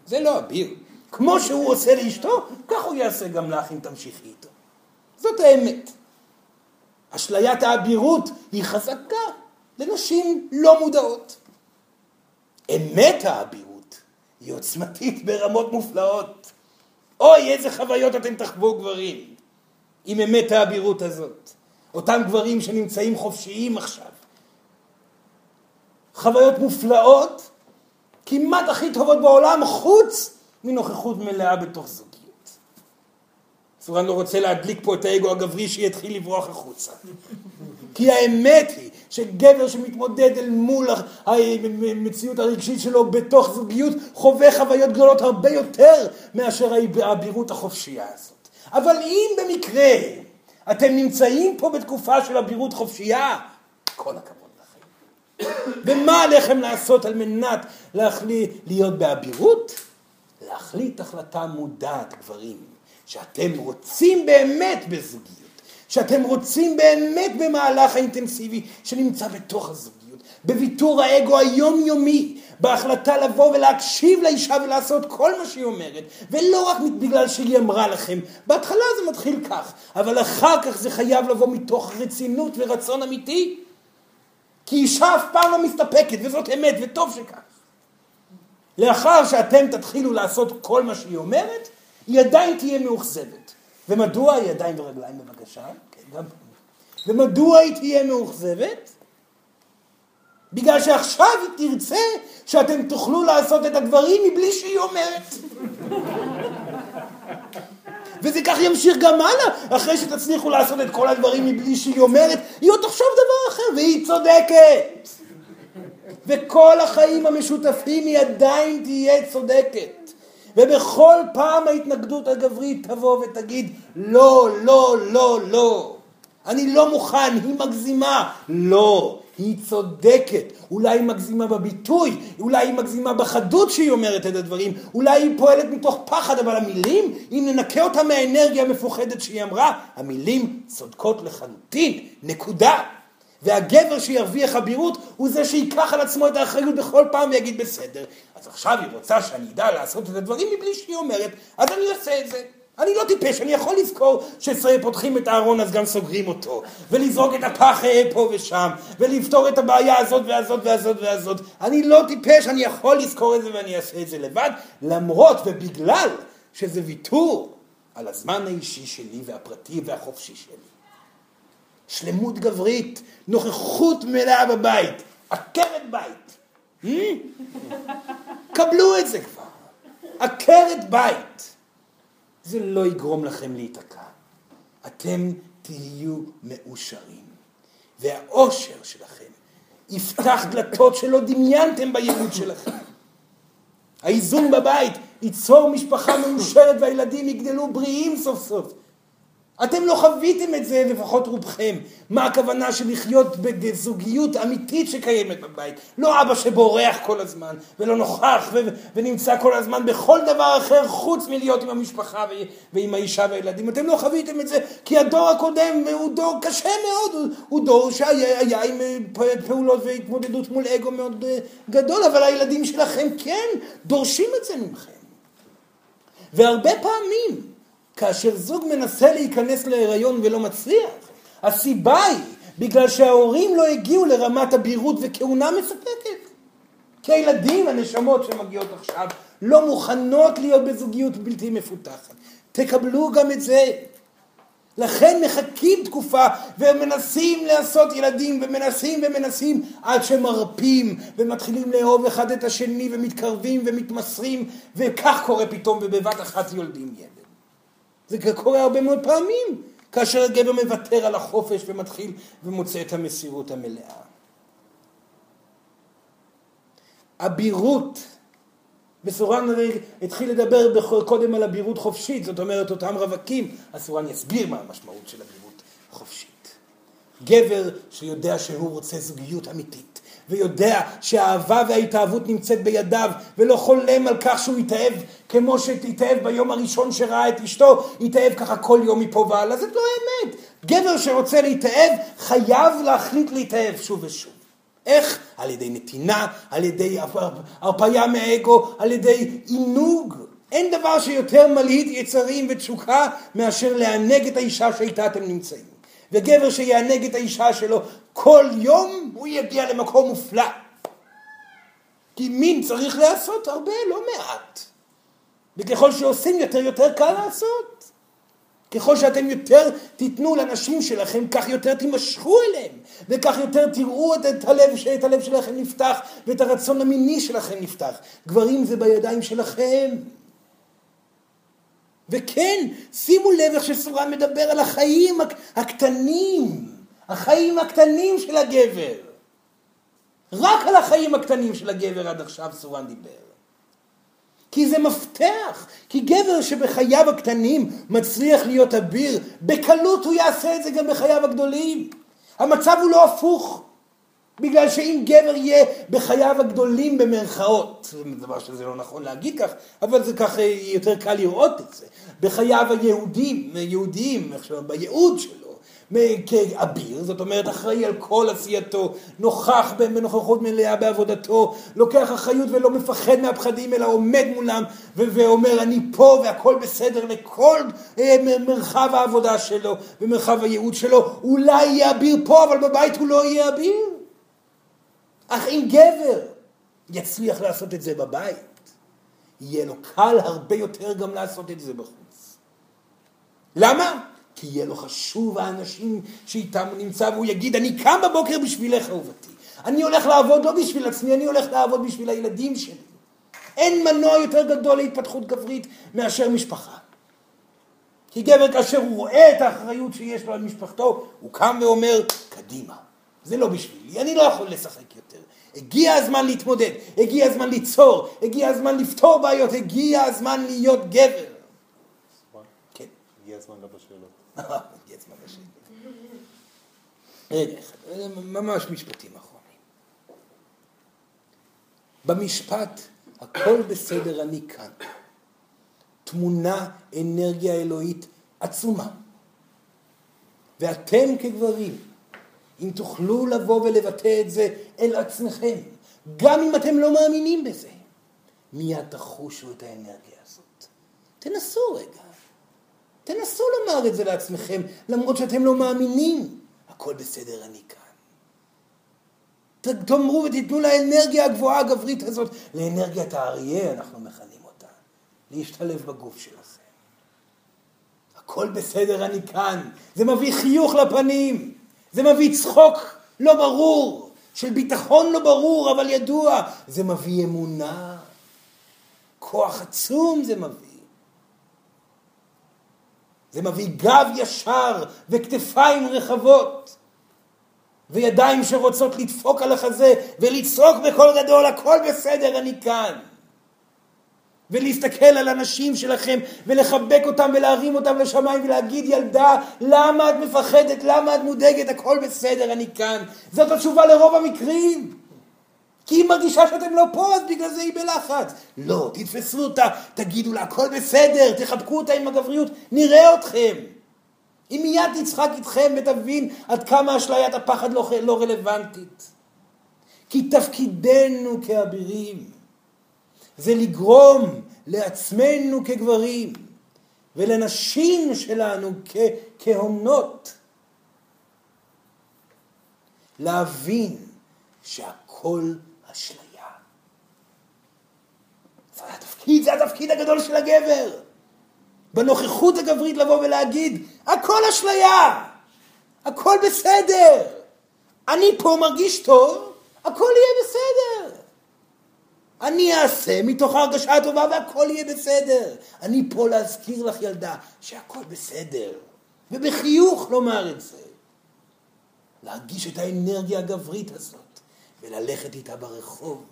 [SPEAKER 1] זה לא אביר. כמו שהוא עושה לאשתו, כך הוא יעשה גם לך אם תמשיכי איתו. זאת האמת. אשליית האבירות היא חזקה לנשים לא מודעות. אמת האבירות היא עוצמתית ברמות מופלאות. אוי, איזה חוויות אתם תחוו גברים עם אמת האבירות הזאת. אותם גברים שנמצאים חופשיים עכשיו. חוויות מופלאות, כמעט הכי טובות בעולם, חוץ מנוכחות מלאה בתוך זוגיות. סורן לא רוצה להדליק פה את האגו הגברי שיתחיל לברוח החוצה. כי האמת היא שגבר שמתמודד אל מול המציאות הרגשית שלו בתוך זוגיות חווה חוויות גדולות הרבה יותר מאשר האבירות החופשייה הזאת. אבל אם במקרה אתם נמצאים פה בתקופה של אבירות חופשייה, כל הכבוד לכם. ומה עליכם לעשות על מנת להחליט להיות באבירות? להחליט החלטה מודעת, גברים, שאתם רוצים באמת בזוגיות. שאתם רוצים באמת במהלך האינטנסיבי שנמצא בתוך הזוגיות, בוויתור האגו היומיומי, בהחלטה לבוא ולהקשיב לאישה ולעשות כל מה שהיא אומרת, ולא רק בגלל שהיא אמרה לכם. בהתחלה זה מתחיל כך, אבל אחר כך זה חייב לבוא מתוך רצינות ורצון אמיתי. כי אישה אף פעם לא מסתפקת, וזאת אמת, וטוב שכך. לאחר שאתם תתחילו לעשות כל מה שהיא אומרת, היא עדיין תהיה מאוכזבת. ומדוע ידיים ורגליים בבקשה? כן, גם... ומדוע היא תהיה מאוכזבת? בגלל שעכשיו היא תרצה שאתם תוכלו לעשות את הדברים מבלי שהיא אומרת. וזה כך ימשיך גם הלאה, אחרי שתצליחו לעשות את כל הדברים מבלי שהיא אומרת, היא עוד תחשוב דבר אחר, והיא צודקת. וכל החיים המשותפים היא עדיין תהיה צודקת. ובכל פעם ההתנגדות הגברית תבוא ותגיד לא, לא, לא, לא. אני לא מוכן, היא מגזימה. לא, היא צודקת, אולי היא מגזימה בביטוי, אולי היא מגזימה בחדות שהיא אומרת את הדברים, אולי היא פועלת מתוך פחד, אבל המילים, אם ננקה אותה מהאנרגיה המפוחדת שהיא אמרה, המילים צודקות לחלוטין, נקודה. והגבר שירוויח אבירות הוא זה שייקח על עצמו את האחריות בכל פעם ויגיד בסדר, אז עכשיו היא רוצה שאני אדע לעשות את הדברים מבלי שהיא אומרת, אז אני אעשה את זה. אני לא טיפש, אני יכול לזכור שפותחים את הארון אז גם סוגרים אותו, ולזרוק את הפח פה ושם, ולפתור את הבעיה הזאת והזאת והזאת והזאת. אני לא טיפש, אני יכול לזכור את זה ואני אעשה את זה לבד, למרות ובגלל שזה ויתור על הזמן האישי שלי והפרטי והחופשי שלי. שלמות גברית, נוכחות מלאה בבית, עקרת בית. Hmm? קבלו את זה כבר. עקרת בית. זה לא יגרום לכם להיתקע. אתם תהיו מאושרים. והאושר שלכם יפתח דלתות שלא דמיינתם בייעוד שלכם. האיזון בבית ייצור משפחה מאושרת והילדים יגדלו בריאים סוף סוף. אתם לא חוויתם את זה, לפחות רובכם. מה הכוונה של לחיות בזוגיות אמיתית שקיימת בבית? לא אבא שבורח כל הזמן, ולא נוכח, ו- ונמצא כל הזמן בכל דבר אחר חוץ מלהיות עם המשפחה ו- ועם האישה והילדים. אתם לא חוויתם את זה, כי הדור הקודם הוא דור קשה מאוד, הוא, הוא דור שהיה עם פעולות והתמודדות מול אגו מאוד אה, גדול, אבל הילדים שלכם כן דורשים את זה מכם. והרבה פעמים, כאשר זוג מנסה להיכנס להיריון ולא מצליח, הסיבה היא בגלל שההורים לא הגיעו לרמת אבירות וכהונה מספקת. כי הילדים, הנשמות שמגיעות עכשיו, לא מוכנות להיות בזוגיות בלתי מפותחת. תקבלו גם את זה. לכן מחכים תקופה ומנסים לעשות ילדים ומנסים ומנסים עד שמרפים ומתחילים לאהוב אחד את השני ומתקרבים ומתמסרים וכך קורה פתאום ובבת אחת יולדים ילד. זה קורה הרבה מאוד פעמים, כאשר הגבר מוותר על החופש ומתחיל ומוצא את המסירות המלאה. אבירות, בסורן התחיל לדבר קודם על אבירות חופשית, זאת אומרת אותם רווקים, אז סורן יסביר מה המשמעות של אבירות חופשית. גבר שיודע שהוא רוצה זוגיות אמיתית, ויודע שהאהבה וההתאהבות נמצאת בידיו ולא חולם על כך שהוא יתאהב כמו שהתאהב ביום הראשון שראה את אשתו, יתאהב ככה כל יום מפה והלאה, זאת לא האמת. גבר שרוצה להתאהב חייב להחליט להתאהב שוב ושוב. איך? על ידי נתינה, על ידי הרפאיה מהאגו, על ידי עינוג. אין דבר שיותר מלהיט יצרים ותשוקה מאשר לענג את האישה שאיתה אתם נמצאים. וגבר שיענג את האישה שלו כל יום, הוא יגיע למקום מופלא. כי מין צריך לעשות הרבה, לא מעט. וככל שעושים יותר, יותר קל לעשות. ככל שאתם יותר תיתנו לנשים שלכם, כך יותר תימשכו אליהם, וכך יותר תראו את הלב, שאת הלב שלכם נפתח, ואת הרצון המיני שלכם נפתח. גברים זה בידיים שלכם. וכן, שימו לב איך שסורן מדבר על החיים הקטנים, החיים הקטנים של הגבר. רק על החיים הקטנים של הגבר עד עכשיו סורן דיבר. כי זה מפתח, כי גבר שבחייו הקטנים מצליח להיות אביר, בקלות הוא יעשה את זה גם בחייו הגדולים. המצב הוא לא הפוך. בגלל שאם גבר יהיה בחייו הגדולים במרכאות, זה דבר שזה לא נכון להגיד כך, אבל זה ככה יותר קל לראות את זה, בחייו היהודים, יהודיים, בייעוד שלו, כאביר, זאת אומרת אחראי על כל עשייתו, נוכח בנוכחות מלאה בעבודתו, לוקח אחריות ולא מפחד מהפחדים אלא עומד מולם ואומר אני פה והכל בסדר לכל אה, מרחב העבודה שלו ומרחב הייעוד שלו, אולי יהיה אביר פה אבל בבית הוא לא יהיה אביר. אך אם גבר יצליח לעשות את זה בבית, יהיה לו קל הרבה יותר גם לעשות את זה בחוץ. למה? כי יהיה לו חשוב האנשים שאיתם הוא נמצא והוא יגיד אני קם בבוקר בשבילך אהובתי. אני הולך לעבוד לא בשביל עצמי, אני הולך לעבוד בשביל הילדים שלי. אין מנוע יותר גדול להתפתחות גברית מאשר משפחה. כי גבר כאשר הוא רואה את האחריות שיש לו על משפחתו, הוא קם ואומר, קדימה, זה לא בשבילי, אני לא יכול לשחק יותר. הגיע הזמן להתמודד, הגיע הזמן ליצור, הגיע הזמן לפתור בעיות, הגיע הזמן להיות גבר.
[SPEAKER 2] כן. הגיע הזמן גם
[SPEAKER 1] הזמן לשאלות. רגע אחד, ממש משפטים אחרונים. במשפט הכל בסדר אני כאן. תמונה אנרגיה אלוהית עצומה. ואתם כגברים, אם תוכלו לבוא ולבטא את זה אל עצמכם, גם אם אתם לא מאמינים בזה, מיד תחושו את האנרגיה הזאת. תנסו רגע. תנסו לומר את זה לעצמכם, למרות שאתם לא מאמינים. הכל בסדר, אני כאן. תאמרו ותיתנו לאנרגיה הגבוהה הגברית הזאת, לאנרגיית האריה אנחנו מכנים אותה, להשתלב בגוף שלכם. הכל בסדר, אני כאן. זה מביא חיוך לפנים, זה מביא צחוק לא ברור, של ביטחון לא ברור אבל ידוע, זה מביא אמונה, כוח עצום זה מביא. זה מביא גב ישר וכתפיים רחבות. וידיים שרוצות לדפוק על החזה ולצעוק בקול גדול, הכל בסדר, אני כאן. ולהסתכל על הנשים שלכם ולחבק אותם ולהרים אותם לשמיים ולהגיד ילדה למה את מפחדת למה את מודאגת הכל בסדר אני כאן זאת התשובה לרוב המקרים כי היא מרגישה שאתם לא פה אז בגלל זה היא בלחץ לא תתפסו אותה תגידו לה הכל בסדר תחבקו אותה עם הגבריות נראה אתכם היא מיד תצחק איתכם ותבין עד כמה אשליית הפחד לא, לא רלוונטית. כי תפקידנו כאבירים זה לגרום לעצמנו כגברים ולנשים שלנו כהומנות להבין שהכל אשליה. זה התפקיד, זה התפקיד הגדול של הגבר. בנוכחות הגברית לבוא ולהגיד, הכל אשליה, הכל בסדר, אני פה מרגיש טוב, הכל יהיה בסדר. אני אעשה מתוך ההרגשה הטובה והכל יהיה בסדר. אני פה להזכיר לך ילדה שהכל בסדר, ובחיוך לומר את זה. להרגיש את האנרגיה הגברית הזאת, וללכת איתה ברחוב.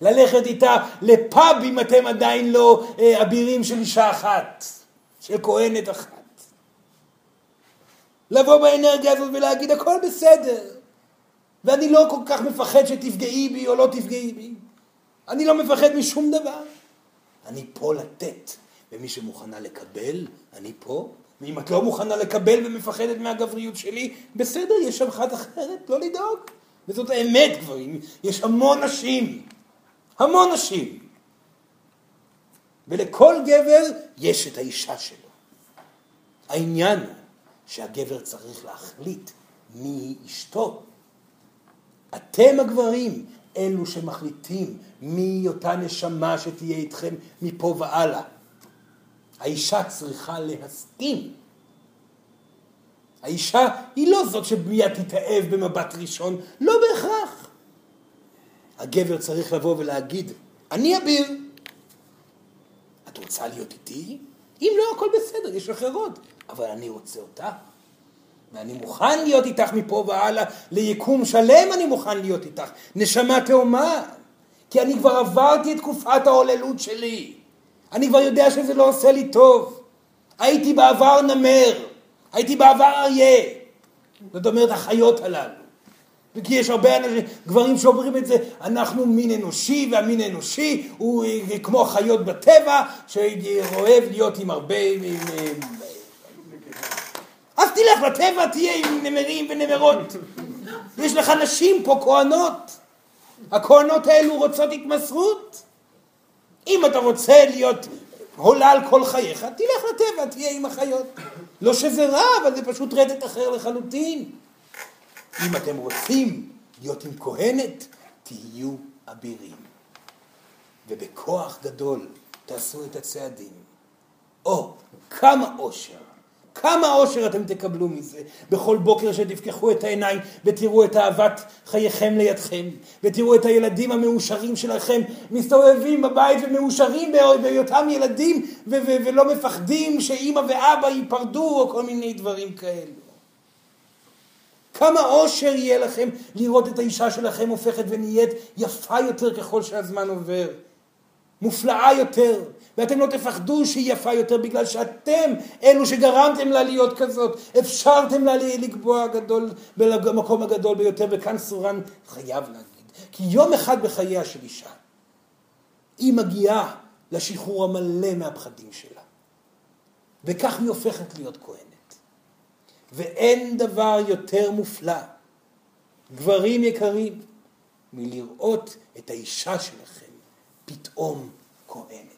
[SPEAKER 1] ללכת איתה לפאב אם אתם עדיין לא אה, אבירים של אישה אחת, של כהנת אחת. לבוא באנרגיה הזאת ולהגיד הכל בסדר, ואני לא כל כך מפחד שתפגעי בי או לא תפגעי בי. אני לא מפחד משום דבר. אני פה לתת, ומי שמוכנה לקבל, אני פה. ואם את לא מוכנה לקבל ומפחדת מהגבריות שלי, בסדר, יש שם אחת אחרת, לא לדאוג. וזאת האמת גברים, יש המון נשים המון נשים. ולכל גבר יש את האישה שלו. העניין הוא שהגבר צריך להחליט מי היא אשתו. אתם הגברים אלו שמחליטים מי אותה נשמה שתהיה איתכם מפה והלאה. האישה צריכה להסכים. האישה היא לא זאת שמיד תתאהב במבט ראשון, לא בהכרח. הגבר צריך לבוא ולהגיד, אני אביר. את רוצה להיות איתי? אם לא, הכל בסדר, יש אחרות. אבל אני רוצה אותך. ואני מוכן להיות איתך מפה והלאה, ליקום שלם אני מוכן להיות איתך. נשמה תאומה. כי אני כבר עברתי את תקופת ההוללות שלי. אני כבר יודע שזה לא עושה לי טוב. הייתי בעבר נמר, הייתי בעבר אריה. זאת אומרת, החיות הללו. וכי יש הרבה אנשים, גברים שאומרים את זה, אנחנו מין אנושי, והמין האנושי הוא אה, כמו חיות בטבע, שאוהב להיות עם הרבה... עם, עם, אז תלך לטבע, תהיה עם נמרים ונמרות. יש לך נשים פה, כהנות. הכהנות האלו רוצות התמסרות. אם אתה רוצה להיות הולל כל חייך, תלך לטבע, תהיה עם החיות. לא שזה רע, אבל זה פשוט רדת אחר לחלוטין. אם אתם רוצים להיות עם כהנת, תהיו אבירים. ובכוח גדול תעשו את הצעדים. או, כמה אושר, כמה אושר אתם תקבלו מזה בכל בוקר שתפקחו את העיניים ותראו את אהבת חייכם לידכם ותראו את הילדים המאושרים שלכם מסתובבים בבית ומאושרים בהיותם ילדים ולא מפחדים שאימא ואבא ייפרדו או כל מיני דברים כאלו. כמה אושר יהיה לכם לראות את האישה שלכם הופכת ונהיית יפה יותר ככל שהזמן עובר. מופלאה יותר, ואתם לא תפחדו שהיא יפה יותר בגלל שאתם אלו שגרמתם לה להיות כזאת, אפשרתם לה לקבוע גדול, במקום הגדול ביותר, וכאן סורן חייב להגיד, כי יום אחד בחייה של אישה, היא מגיעה לשחרור המלא מהפחדים שלה, וכך היא הופכת להיות כהנת. ואין דבר יותר מופלא, גברים יקרים, מלראות את האישה שלכם פתאום כהנת.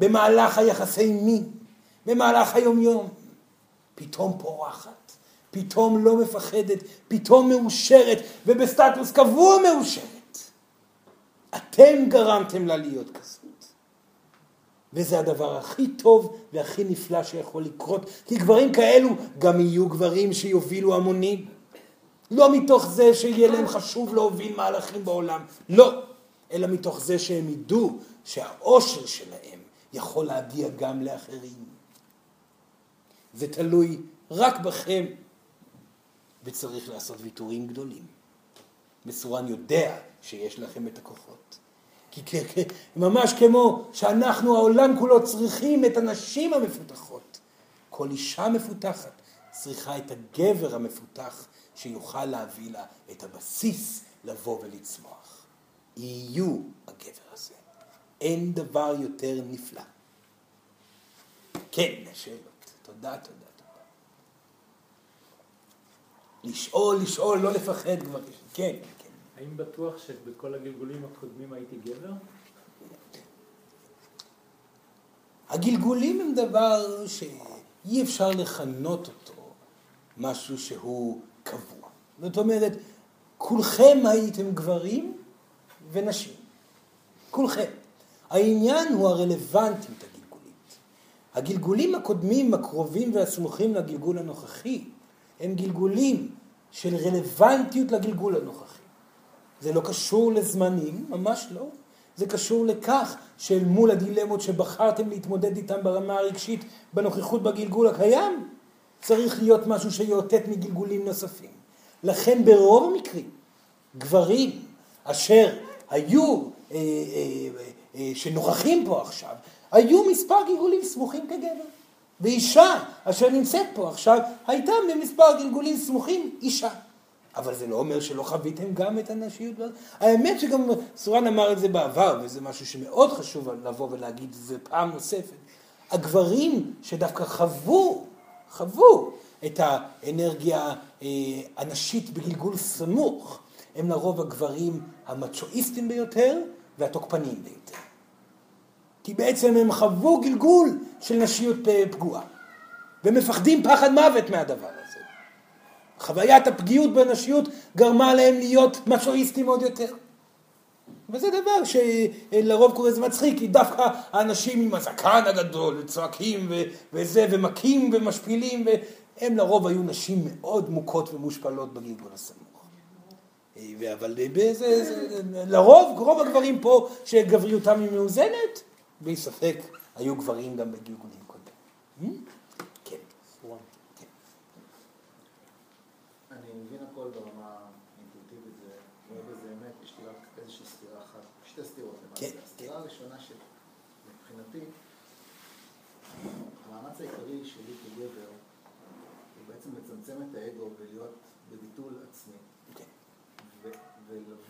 [SPEAKER 1] במהלך היחסי מין, במהלך היומיום, פתאום פורחת, פתאום לא מפחדת, פתאום מאושרת, ובסטטוס קבוע מאושרת. אתם גרמתם לה להיות כזאת. וזה הדבר הכי טוב והכי נפלא שיכול לקרות, כי גברים כאלו גם יהיו גברים שיובילו המונים. לא מתוך זה שיהיה להם חשוב להוביל מהלכים בעולם, לא, אלא מתוך זה שהם ידעו שהאושר שלהם יכול להגיע גם לאחרים. זה תלוי רק בכם, וצריך לעשות ויתורים גדולים. מסורן יודע שיש לכם את הכוחות. כי ממש כמו שאנחנו, העולם כולו, צריכים את הנשים המפותחות. כל אישה מפותחת צריכה את הגבר המפותח שיוכל להביא לה את הבסיס לבוא ולצמוח. יהיו הגבר הזה. אין דבר יותר נפלא. כן, שאלות. תודה, תודה, תודה. לשאול, לשאול, לא לפחד כבר. כן, כן.
[SPEAKER 2] האם בטוח שבכל הגלגולים הקודמים הייתי גבר?
[SPEAKER 1] הגלגולים הם דבר שאי אפשר לכנות אותו משהו שהוא קבוע. זאת אומרת, כולכם הייתם גברים ונשים. כולכם. העניין הוא הרלוונטיות הגלגולית. הגלגולים הקודמים, הקרובים והסמוכים לגלגול הנוכחי, הם גלגולים של רלוונטיות לגלגול הנוכחי. זה לא קשור לזמנים, ממש לא. זה קשור לכך שאל מול הדילמות שבחרתם להתמודד איתן ברמה הרגשית בנוכחות בגלגול הקיים, צריך להיות משהו שיאותת מגלגולים נוספים. לכן ברוב המקרים, גברים אשר היו, אה, אה, שנוכחים פה עכשיו, היו מספר גלגולים סמוכים כגבר. ואישה אשר נמצאת פה עכשיו, הייתה במספר גלגולים סמוכים אישה. אבל זה לא אומר שלא חוויתם גם את הנשיות. האמת שגם סורן אמר את זה בעבר, וזה משהו שמאוד חשוב לבוא ולהגיד את זה פעם נוספת. הגברים שדווקא חוו, חוו את האנרגיה אה, הנשית בגלגול סמוך, הם לרוב הגברים המצ'ואיסטים ביותר והתוקפניים ביותר. כי בעצם הם חוו גלגול של נשיות פגועה, ומפחדים פחד מוות מהדבר הזה. חוויית הפגיעות בנשיות גרמה להם להיות מצ'ואיסטים עוד יותר. וזה דבר שלרוב קורא לזה מצחיק, כי דווקא האנשים עם הזקן הגדול, צועקים ו- וזה, ומכים ומשפילים, והם לרוב היו נשים מאוד מוכות ומושפלות בגלגול הסמוך. אבל בזה, זה, לרוב, רוב הגברים פה שגבריותם היא מאוזנת, בלי ספק היו גברים גם בגלגולים קודמים.
[SPEAKER 3] הכל ברמה האינטואיטיבית, זה בזה אמת, יש לי רק איזושהי סתירה אחת, שתי סתירות למעשה. כן, הסתירה כן. הראשונה שמבחינתי, המאמץ העיקרי שלי כגבר הוא בעצם לצמצם את האגו ולהיות בביטול עצמי. כן.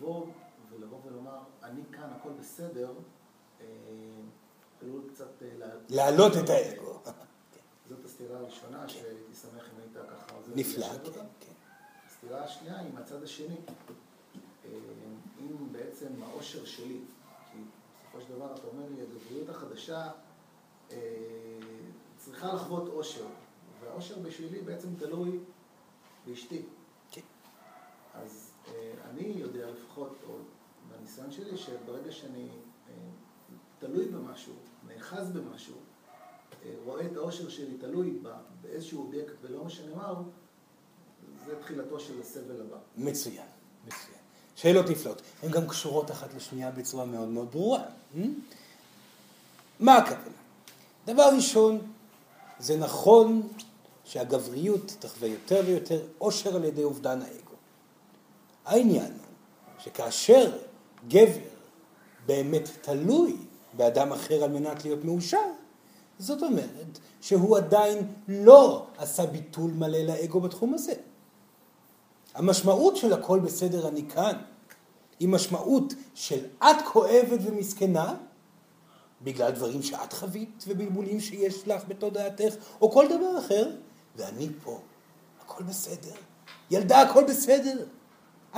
[SPEAKER 3] ולבוא ולבוא ולומר, אני כאן, הכל בסדר, עלול קצת אה,
[SPEAKER 1] להעלות את האגו.
[SPEAKER 3] זאת הסתירה הראשונה, שהייתי שמח אם היית ככה...
[SPEAKER 1] נפלא, כן.
[SPEAKER 3] הסתירה השנייה היא מהצד השני. אה, אם בעצם העושר שלי, כי בסופו של דבר אתה אומר לי, הגבריות החדשה אה, צריכה לחוות עושר, והעושר בשבילי בעצם תלוי באשתי. כן. אז אה, אני יודע לפחות, או בניסיון שלי, שברגע שאני תלוי במשהו, נאחז במשהו, רואה את העושר שלי תלוי באיזשהו אובייקט ולא משנה מהו, זה תחילתו של הסבל הבא.
[SPEAKER 1] מצוין, מצוין. שאלות נפלאות. הן גם קשורות אחת לשנייה בצורה מאוד מאוד ברורה. Hmm? מה הכוונה? דבר ראשון, זה נכון שהגבריות תחווה יותר ויותר עושר על ידי אובדן האגו. העניין שכאשר גבר באמת תלוי באדם אחר על מנת להיות מאושר, זאת אומרת שהוא עדיין לא עשה ביטול מלא לאגו בתחום הזה. המשמעות של הכל בסדר אני כאן היא משמעות של את כואבת ומסכנה בגלל דברים שאת חווית ובלבולים שיש לך בתודעתך או כל דבר אחר, ואני פה, הכל בסדר. ילדה, הכל בסדר.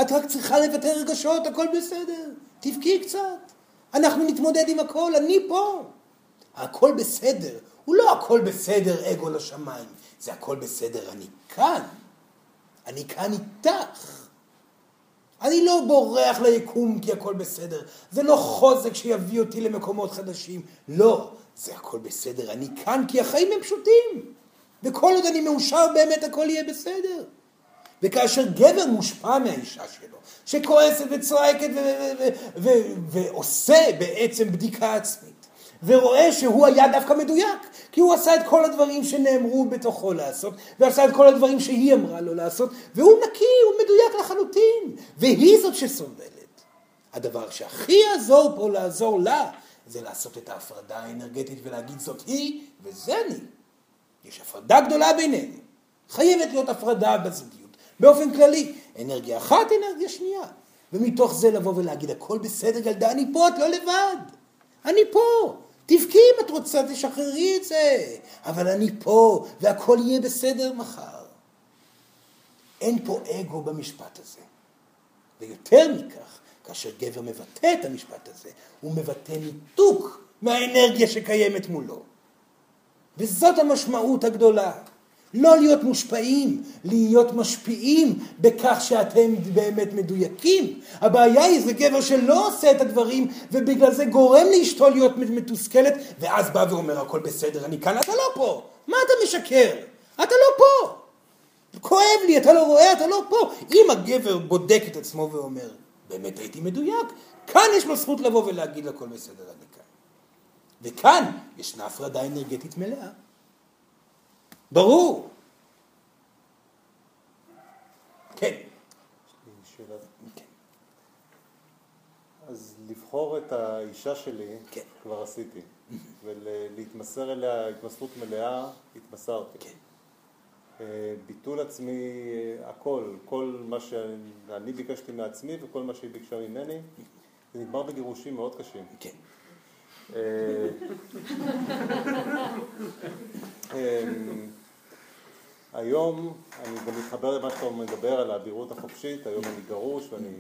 [SPEAKER 1] את רק צריכה לבטא רגשות, הכל בסדר. תבכי קצת. אנחנו נתמודד עם הכל, אני פה. הכל בסדר. הוא לא הכל בסדר, אגו לשמיים. זה הכל בסדר, אני כאן. אני כאן איתך. אני לא בורח ליקום כי הכל בסדר. זה לא חוזק שיביא אותי למקומות חדשים. לא, זה הכל בסדר. אני כאן כי החיים הם פשוטים. וכל עוד אני מאושר באמת הכל יהיה בסדר. וכאשר גבר מושפע מהאישה שלו, שכועסת וצועקת ועושה בעצם בדיקה עצמית, ורואה שהוא היה דווקא מדויק, כי הוא עשה את כל הדברים שנאמרו בתוכו לעשות, ועשה את כל הדברים שהיא אמרה לו לעשות, והוא נקי, הוא מדויק לחלוטין, והיא זאת שסובלת. הדבר שהכי יעזור פה לעזור לה, זה לעשות את ההפרדה האנרגטית ולהגיד זאת היא וזה אני. יש הפרדה גדולה בינינו. חייבת להיות הפרדה בזוגיות. באופן כללי, אנרגיה אחת, אנרגיה שנייה. ומתוך זה לבוא ולהגיד, הכל בסדר, ילדה, אני פה, את לא לבד. אני פה. תבכי אם את רוצה, תשחררי את זה. אבל אני פה, והכל יהיה בסדר מחר. אין פה אגו במשפט הזה. ויותר מכך, כאשר גבר מבטא את המשפט הזה, הוא מבטא ניתוק מהאנרגיה שקיימת מולו. וזאת המשמעות הגדולה. לא להיות מושפעים, להיות משפיעים בכך שאתם באמת מדויקים. הבעיה היא זה גבר שלא עושה את הדברים ובגלל זה גורם לאשתו להיות מתוסכלת ואז בא ואומר הכל בסדר, אני כאן, אתה לא פה. מה אתה משקר? אתה לא פה. כואב לי, אתה לא רואה, אתה לא פה. אם הגבר בודק את עצמו ואומר, באמת הייתי מדויק, כאן יש לו זכות לבוא ולהגיד הכל בסדר, אני כאן. וכאן ישנה הפרדה אנרגטית מלאה. ברור. כן.
[SPEAKER 4] שאלה. כן. אז לבחור את האישה שלי, כן. כבר עשיתי. ולהתמסר אליה התמסרות מלאה, התמסרתי. כן. אה, ביטול עצמי, הכל, כל מה שאני ביקשתי מעצמי וכל מה שהיא ביקשה ממני, זה נגמר בגירושים מאוד קשים. כן. אה, היום אני גם מתחבר למה שאתה מדבר על האבירות החופשית, היום אני גרוש ואני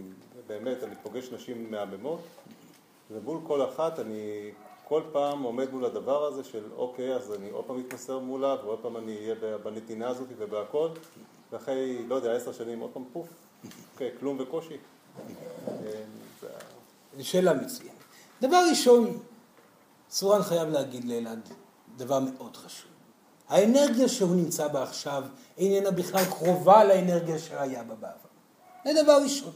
[SPEAKER 4] באמת, אני פוגש נשים מהממות ומול כל אחת אני כל פעם עומד מול הדבר הזה של אוקיי, אז אני עוד פעם מתמסר מולה ועוד פעם אני אהיה בנתינה הזאת ובהכל ואחרי, לא יודע, עשר שנים עוד פעם פוף, אוקיי, כלום וקושי.
[SPEAKER 1] שאלה מצוינת. דבר ראשון, סורן חייב להגיד לאלעד דבר מאוד חשוב. האנרגיה שהוא נמצא בה עכשיו איננה בכלל קרובה לאנרגיה שהיה בה בעבר. זה דבר ראשון.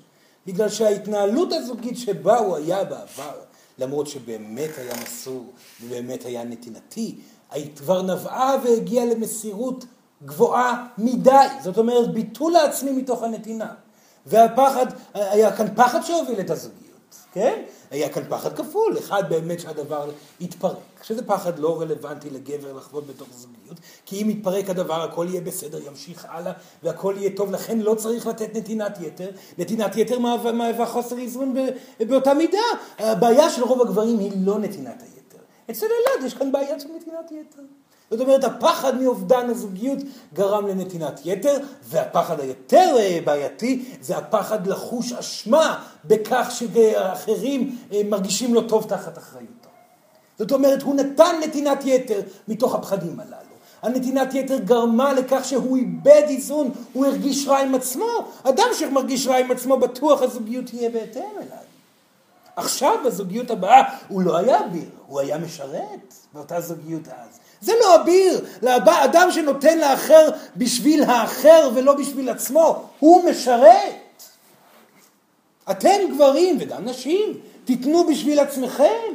[SPEAKER 1] בגלל שההתנהלות הזוגית שבה הוא היה בעבר, למרות שבאמת היה מסור ובאמת היה נתינתי, היא כבר נבעה והגיעה למסירות גבוהה מדי. זאת אומרת, ביטול העצמי מתוך הנתינה. והפחד, היה כאן פחד שהוביל את הזוגיות. כן? היה כאן פחד כפול, אחד באמת שהדבר יתפרק, שזה פחד לא רלוונטי לגבר לחוות בתוך זוגיות, כי אם יתפרק הדבר הכל יהיה בסדר, ימשיך הלאה והכל יהיה טוב, לכן לא צריך לתת נתינת יתר, נתינת יתר מהווה חוסר איזון באותה מידה, הבעיה של רוב הגברים היא לא נתינת היתר, אצל אלעד יש כאן בעיה של נתינת יתר. זאת אומרת, הפחד מאובדן הזוגיות גרם לנתינת יתר, והפחד היותר אה, בעייתי זה הפחד לחוש אשמה בכך שאחרים אה, מרגישים לא טוב תחת אחריותו. זאת אומרת, הוא נתן נתינת יתר מתוך הפחדים הללו. הנתינת יתר גרמה לכך שהוא איבד איזון, הוא הרגיש רע עם עצמו. אדם שמרגיש רע עם עצמו, בטוח הזוגיות תהיה בהתאם אליו. עכשיו, בזוגיות הבאה, הוא לא היה אביר, הוא היה משרת באותה זוגיות אז. זה לא אביר, לאדם שנותן לאחר בשביל האחר ולא בשביל עצמו, הוא משרת. אתם גברים וגם נשים, תיתנו בשביל עצמכם.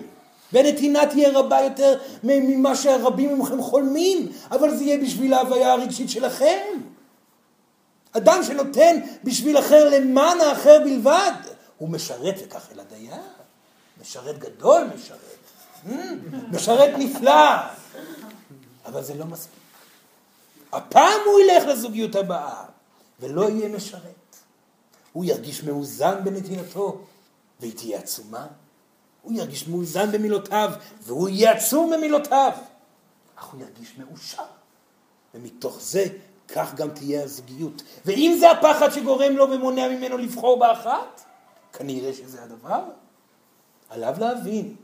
[SPEAKER 1] ונתינה תהיה רבה יותר ממה שהרבים מכם חולמים, אבל זה יהיה בשביל ההוויה הרגשית שלכם. אדם שנותן בשביל אחר למען האחר בלבד, הוא משרת וכך אל הדייר. משרת גדול משרת, משרת נפלא, אבל זה לא מספיק. הפעם הוא ילך לזוגיות הבאה, ולא יהיה משרת. הוא ירגיש מאוזן בנתינתו, והיא תהיה עצומה. הוא ירגיש מאוזן במילותיו, והוא יהיה עצום במילותיו. אך הוא ירגיש מאושר. ומתוך זה, כך גם תהיה הזוגיות. ואם זה הפחד שגורם לו ומונע ממנו לבחור באחת, כנראה שזה הדבר. עליו להבין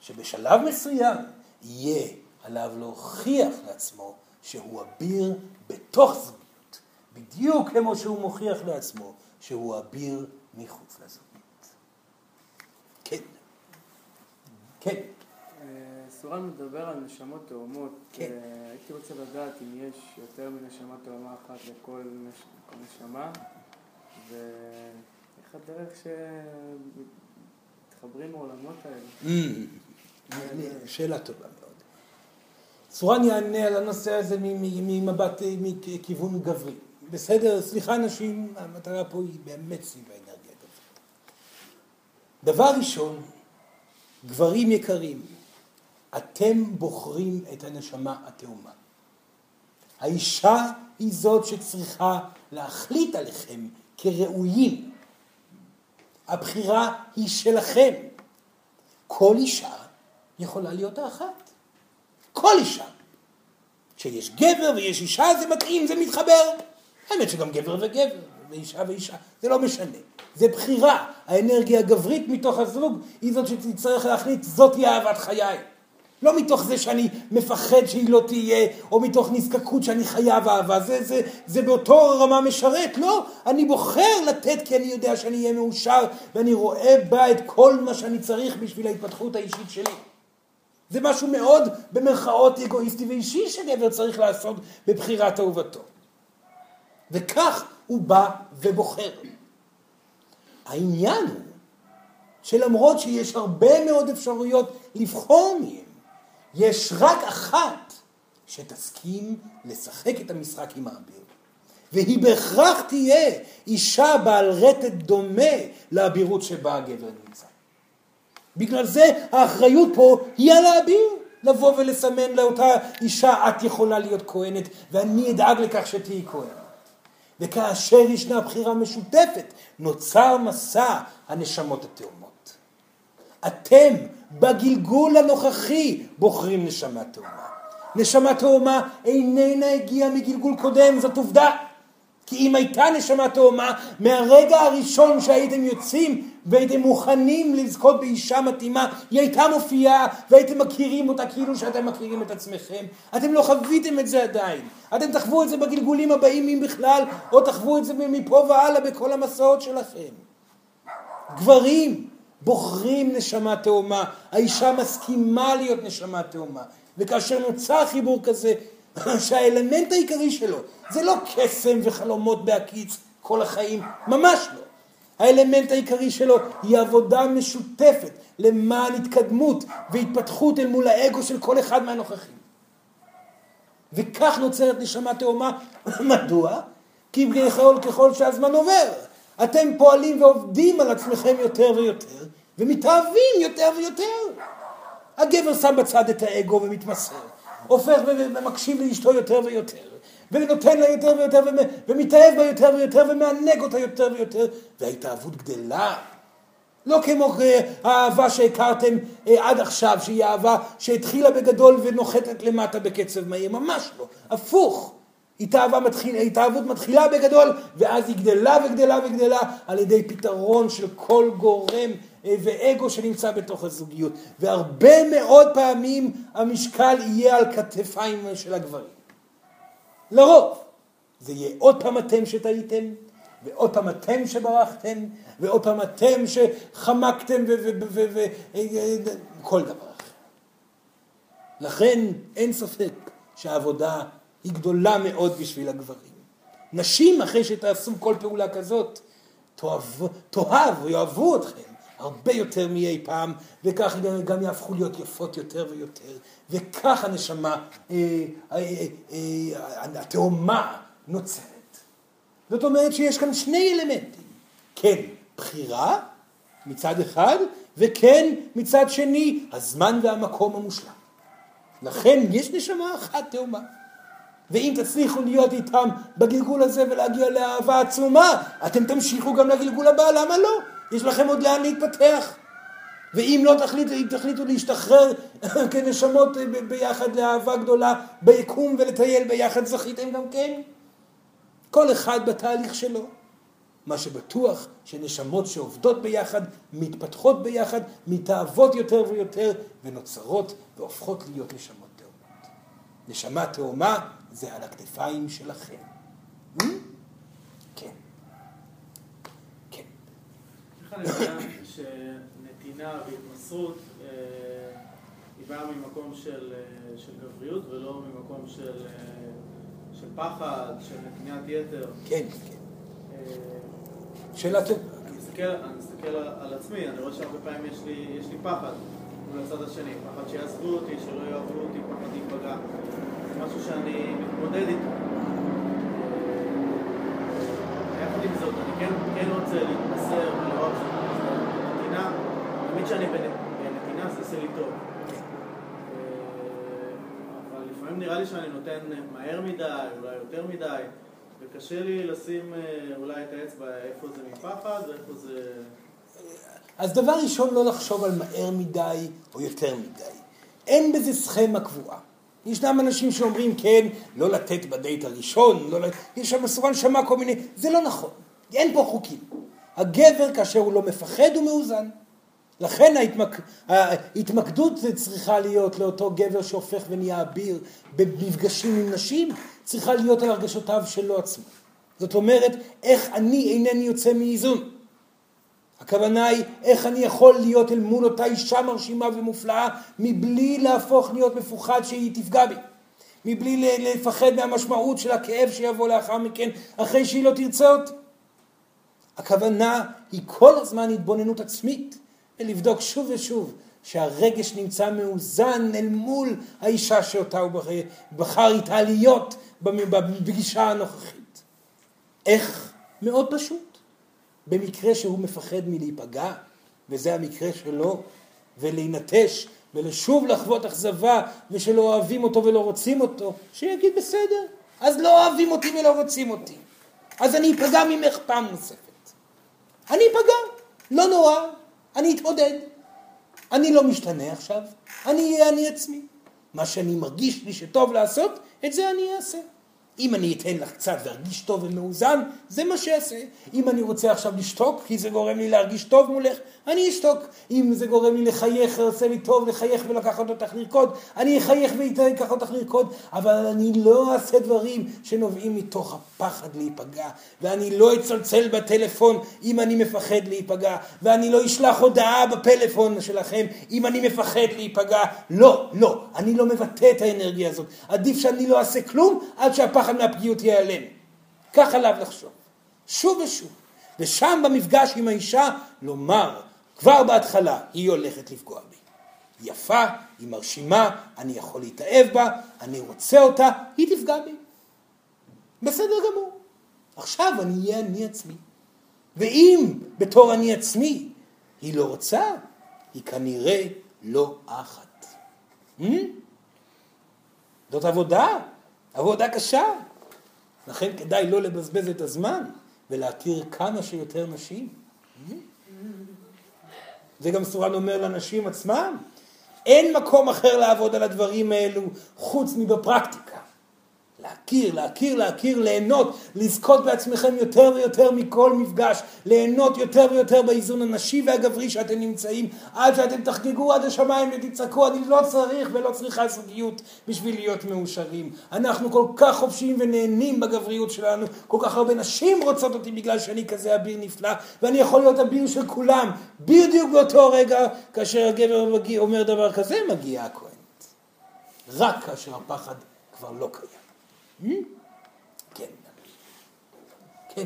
[SPEAKER 1] שבשלב מסוים יהיה עליו להוכיח לעצמו שהוא אביר בתוך זוגיות, בדיוק כמו שהוא מוכיח לעצמו שהוא אביר מחוץ לזוגיות. כן. כן.
[SPEAKER 5] אה, סורן מדבר על נשמות תאומות.
[SPEAKER 1] כן.
[SPEAKER 5] אה, הייתי רוצה לדעת אם יש יותר מנשמה תאומה אחת לכל נש- לכל נשמה, ואיך הדרך שמתחברים העולמות האלה.
[SPEAKER 1] Mm, שאלה טובה מאוד. צורן יענה על הנושא הזה ממבט, מכיוון גברי. בסדר, סליחה נשים, המטרה פה היא באמת סביב האנרגיה הגברית. דבר ראשון, גברים יקרים, אתם בוחרים את הנשמה התאומה. האישה היא זאת שצריכה להחליט עליכם כראויים. הבחירה היא שלכם. כל אישה יכולה להיות האחת. כל אישה. כשיש גבר ויש אישה זה מתאים, זה מתחבר. האמת שגם גבר וגבר, ואישה ואישה, זה לא משנה. זה בחירה. האנרגיה הגברית מתוך הזוג היא זאת שתצטרך להחליט, זאת תהיה אהבת חיי. לא מתוך זה שאני מפחד שהיא לא תהיה, או מתוך נזקקות שאני חייב אהבה, זה, זה, זה באותו רמה משרת, לא, אני בוחר לתת כי אני יודע שאני אהיה מאושר, ואני רואה בה את כל מה שאני צריך בשביל ההתפתחות האישית שלי. זה משהו מאוד במרכאות אגואיסטי ואישי שגבר צריך לעשות בבחירת אהובתו. וכך הוא בא ובוחר. העניין הוא שלמרות שיש הרבה מאוד אפשרויות לבחור מהם, יש רק אחת שתסכים לשחק את המשחק עם האביר. והיא בהכרח תהיה אישה בעל רטט דומה לאבירות שבה הגבר נמצא. בגלל זה האחריות פה היא על האביר. לבוא ולסמן לאותה אישה, את יכולה להיות כהנת, ואני אדאג לכך שתהיי כהנת. וכאשר ישנה בחירה משותפת, נוצר מסע הנשמות התאומות. אתם בגלגול הנוכחי בוחרים נשמה תאומה. נשמה תאומה איננה הגיעה מגלגול קודם, זאת עובדה. כי אם הייתה נשמה תאומה, מהרגע הראשון שהייתם יוצאים והייתם מוכנים לזכות באישה מתאימה, היא הייתה מופיעה והייתם מכירים אותה כאילו שאתם מכירים את עצמכם. אתם לא חוויתם את זה עדיין. אתם תחוו את זה בגלגולים הבאים אם בכלל, או תחוו את זה מפה והלאה בכל המסעות שלכם. גברים בוחרים נשמה תאומה, האישה מסכימה להיות נשמה תאומה. וכאשר נוצר חיבור כזה, שהאלמנט העיקרי שלו זה לא קסם וחלומות בהקיץ כל החיים, ממש לא. האלמנט העיקרי שלו היא עבודה משותפת למען התקדמות והתפתחות אל מול האגו של כל אחד מהנוכחים. וכך נוצרת נשמה תאומה. מדוע? כי ככל, ככל שהזמן עובר, אתם פועלים ועובדים על עצמכם יותר ויותר, ומתאהבים יותר ויותר. הגבר שם בצד את האגו ומתמסר, הופך ומקשיב לאשתו יותר ויותר, ונותן לה יותר ויותר, ומתאהב בה יותר ויותר, ומענג אותה יותר ויותר, וההתאהבות גדלה. לא כמו האהבה שהכרתם עד עכשיו, שהיא אהבה שהתחילה בגדול ונוחתת למטה בקצב מהיר, ממש לא, הפוך. התאהבה מתחיל, התאהבות מתחילה בגדול, ואז היא גדלה וגדלה וגדלה על ידי פתרון של כל גורם ואגו שנמצא בתוך הזוגיות. והרבה מאוד פעמים המשקל יהיה על כתפיים של הגברים. לרוב. זה יהיה עוד פעם אתם שטעיתם, ועוד פעם אתם שברחתם, ועוד פעם אתם שחמקתם וכל דבר אחר. לכן אין ספק שהעבודה היא גדולה מאוד בשביל הגברים. נשים, אחרי שתעשו כל פעולה כזאת, תאהב, תאהב ויאהבו אתכם הרבה יותר מאי פעם, וכך גם, גם יהפכו להיות יפות יותר ויותר, וכך הנשמה, אה, אה, אה, התאומה נוצרת. זאת אומרת שיש כאן שני אלמנטים. כן, בחירה מצד אחד, וכן, מצד שני, הזמן והמקום המושלם. לכן יש נשמה אחת תאומה. ואם תצליחו להיות איתם בגלגול הזה ולהגיע לאהבה עצומה, אתם תמשיכו גם לגלגול הבא, למה לא? יש לכם עוד לאן להתפתח. ואם לא תחליטו, אם תחליטו להשתחרר כנשמות ביחד לאהבה גדולה ביקום ולטייל ביחד, זכיתם גם כן. כל אחד בתהליך שלו. מה שבטוח שנשמות שעובדות ביחד, מתפתחות ביחד, מתאהבות יותר ויותר ונוצרות והופכות להיות נשמות תאומות. נשמה תאומה זה על הכתפיים שלכם. Hmm? כן. כן.
[SPEAKER 5] שנתינה והתמסרות אה, היא באה ממקום של, אה, של גבריות ולא ממקום של, אה, של פחד, של נתינת יתר?
[SPEAKER 1] כן, כן. שאלה טובה.
[SPEAKER 5] אני מסתכל, אני מסתכל על, עצמי, אני רואה שהרבה פעמים יש לי, יש לי פחד מול הצד השני, פחד שיעזבו אותי, שלא יאהבו אותי, פחד להיפגע. זה משהו שאני מתמודד איתו. יחד עם זאת, אני כן, כן רוצה להתמסר ולראות שנתינה, תמיד כשאני בנתינה זה עושה לי טוב. אבל לפעמים נראה לי שאני נותן מהר מדי, אולי יותר מדי. וקשה לי לשים אה, אולי את האצבע איפה זה מפחד ואיפה זה...
[SPEAKER 1] אז דבר ראשון, לא לחשוב על מהר מדי או יותר מדי. אין בזה סכמה קבועה. ישנם אנשים שאומרים, כן, לא לתת בדייט הראשון, לא לתת... יש שם בסורן שמע כל מיני... זה לא נכון. אין פה חוקים. הגבר, כאשר הוא לא מפחד, הוא מאוזן. לכן ההתמק... ההתמקדות צריכה להיות לאותו גבר שהופך ונהיה אביר במפגשים עם נשים, צריכה להיות על הרגשותיו שלו עצמו. זאת אומרת, איך אני אינני יוצא מאיזון. הכוונה היא איך אני יכול להיות אל מול אותה אישה מרשימה ומופלאה מבלי להפוך להיות מפוחד שהיא תפגע בי. מבלי לפחד מהמשמעות של הכאב שיבוא לאחר מכן אחרי שהיא לא תרצה אותי. הכוונה היא כל הזמן התבוננות עצמית ולבדוק שוב ושוב שהרגש נמצא מאוזן אל מול האישה שאותה הוא בחר איתה להיות בפגישה הנוכחית. איך? מאוד פשוט. במקרה שהוא מפחד מלהיפגע, וזה המקרה שלו, ולהינטש, ולשוב לחוות אכזבה, ושלא אוהבים אותו ולא רוצים אותו, שיגיד בסדר, אז לא אוהבים אותי ולא רוצים אותי. אז אני אפגע ממך פעם נוספת. אני אפגע, לא נורא, אני אתמודד. אני לא משתנה עכשיו, אני אהיה אני עצמי. מה שאני מרגיש לי שטוב לעשות, את זה אני אעשה. אם אני אתן לך קצת להרגיש טוב ומאוזן, זה מה שאעשה. אם אני רוצה עכשיו לשתוק, כי זה גורם לי להרגיש טוב מולך, אני אשתוק. אם זה גורם לי לחייך, עושה לי טוב לחייך ולקחת אותך לרקוד, אני אחייך ואקח אותך לרקוד, אבל אני לא אעשה דברים שנובעים מתוך הפחד להיפגע, ואני לא אצלצל בטלפון אם אני מפחד להיפגע, ואני לא אשלח הודעה בפלאפון שלכם אם אני מפחד להיפגע. לא, לא, אני לא מבטא את האנרגיה הזאת. עדיף שאני לא אעשה כלום עד שהפחד מהפגיעות ייעלם. כך עליו לחשוב. שוב ושוב. ושם במפגש עם האישה לומר, כבר בהתחלה היא הולכת לפגוע בי. יפה, היא מרשימה, אני יכול להתאהב בה, אני רוצה אותה, היא תפגע בי. בסדר גמור. עכשיו אני אהיה אני עצמי. ואם בתור אני עצמי היא לא רוצה, היא כנראה לא אחת. Hmm? זאת עבודה, עבודה קשה. לכן כדאי לא לבזבז את הזמן ולהכיר כמה שיותר נשים. זה גם סורן אומר לנשים עצמם. אין מקום אחר לעבוד על הדברים האלו חוץ מבפרקטיקה. להכיר, להכיר, להכיר, ליהנות, לזכות בעצמכם יותר ויותר מכל מפגש, ליהנות יותר ויותר באיזון הנשי והגברי שאתם נמצאים, עד שאתם תחגגו עד השמיים ותצעקו, אני לא צריך ולא צריכה זוגיות בשביל להיות מאושרים. אנחנו כל כך חופשיים ונהנים בגבריות שלנו, כל כך הרבה נשים רוצות אותי בגלל שאני כזה אביר נפלא, ואני יכול להיות אביר של כולם, בדיוק באותו רגע, כאשר הגבר מגיע, אומר דבר כזה, מגיעה הכהנת. רק כאשר הפחד כבר לא קיים. כן. כן.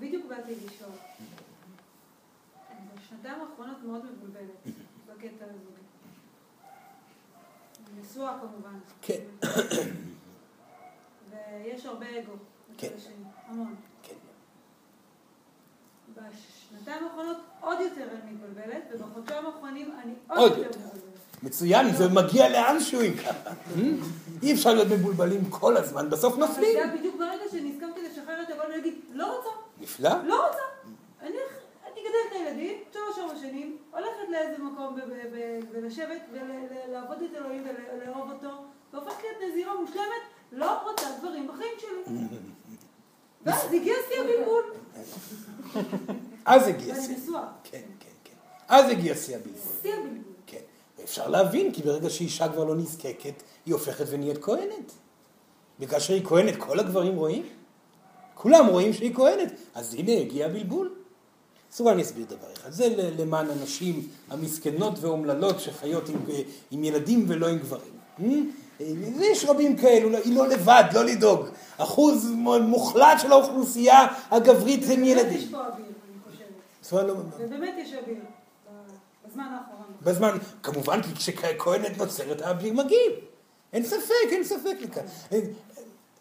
[SPEAKER 6] בדיוק באתי לשאול. בשנתיים האחרונות מאוד מבולבלת בקטע הזה. נשואה כמובן.
[SPEAKER 1] כן.
[SPEAKER 6] ויש הרבה אגו.
[SPEAKER 1] כן.
[SPEAKER 6] המון.
[SPEAKER 1] כן.
[SPEAKER 6] בשנתיים האחרונות עוד יותר אני מתבלבלת, ובחודשיים האחרונים אני
[SPEAKER 1] עוד
[SPEAKER 6] עוד
[SPEAKER 1] יותר.
[SPEAKER 6] יותר מתבלבלת.
[SPEAKER 1] מצוין, זה מגיע לאנשהו אם ככה. אי אפשר להיות מבולבלים כל הזמן, בסוף נופלים.
[SPEAKER 6] זה בדיוק ברגע שנזכרתי לשחרר את הכל ולהגיד, לא רוצה,
[SPEAKER 1] נפלא.
[SPEAKER 6] לא רוצה. אני אגדל את הילדים, שלוש ארבע שנים, הולכת לאיזה מקום ולשבת ולעבוד את אלוהים ולאהוב אותו, והופכת להיות נזירה מושלמת, לא רוצה דברים בחיים שלי. ואז הגיע שיא הבלבול,
[SPEAKER 1] אז הגיע שיא. כן, כן, כן. אז הגיע שיא הבלבול. ואפשר להבין, כי ברגע שאישה כבר לא נזקקת, היא הופכת ונהיית כהנת. וכאשר היא כהנת, כל הגברים רואים? כולם רואים שהיא כהנת. אז הנה, הגיע הבלבול. אז אולי אני אסביר דבר אחד. זה למען הנשים המסכנות והאומללות שחיות עם, עם ילדים ולא עם גברים. אה? יש רבים כאלו, לא- היא לא לבד, לא לדאוג. אחוז מוחלט של האוכלוסייה הגברית הם
[SPEAKER 6] באמת
[SPEAKER 1] ילדים.
[SPEAKER 6] יש פה אוויר, אני חושבת.
[SPEAKER 1] לא-
[SPEAKER 6] ובאמת יש אוויר בזמן האחרון.
[SPEAKER 1] בזמן, כמובן, כי כשכהנת נוצרת האוויר מגיב. אין ספק, אין ספק לכאן.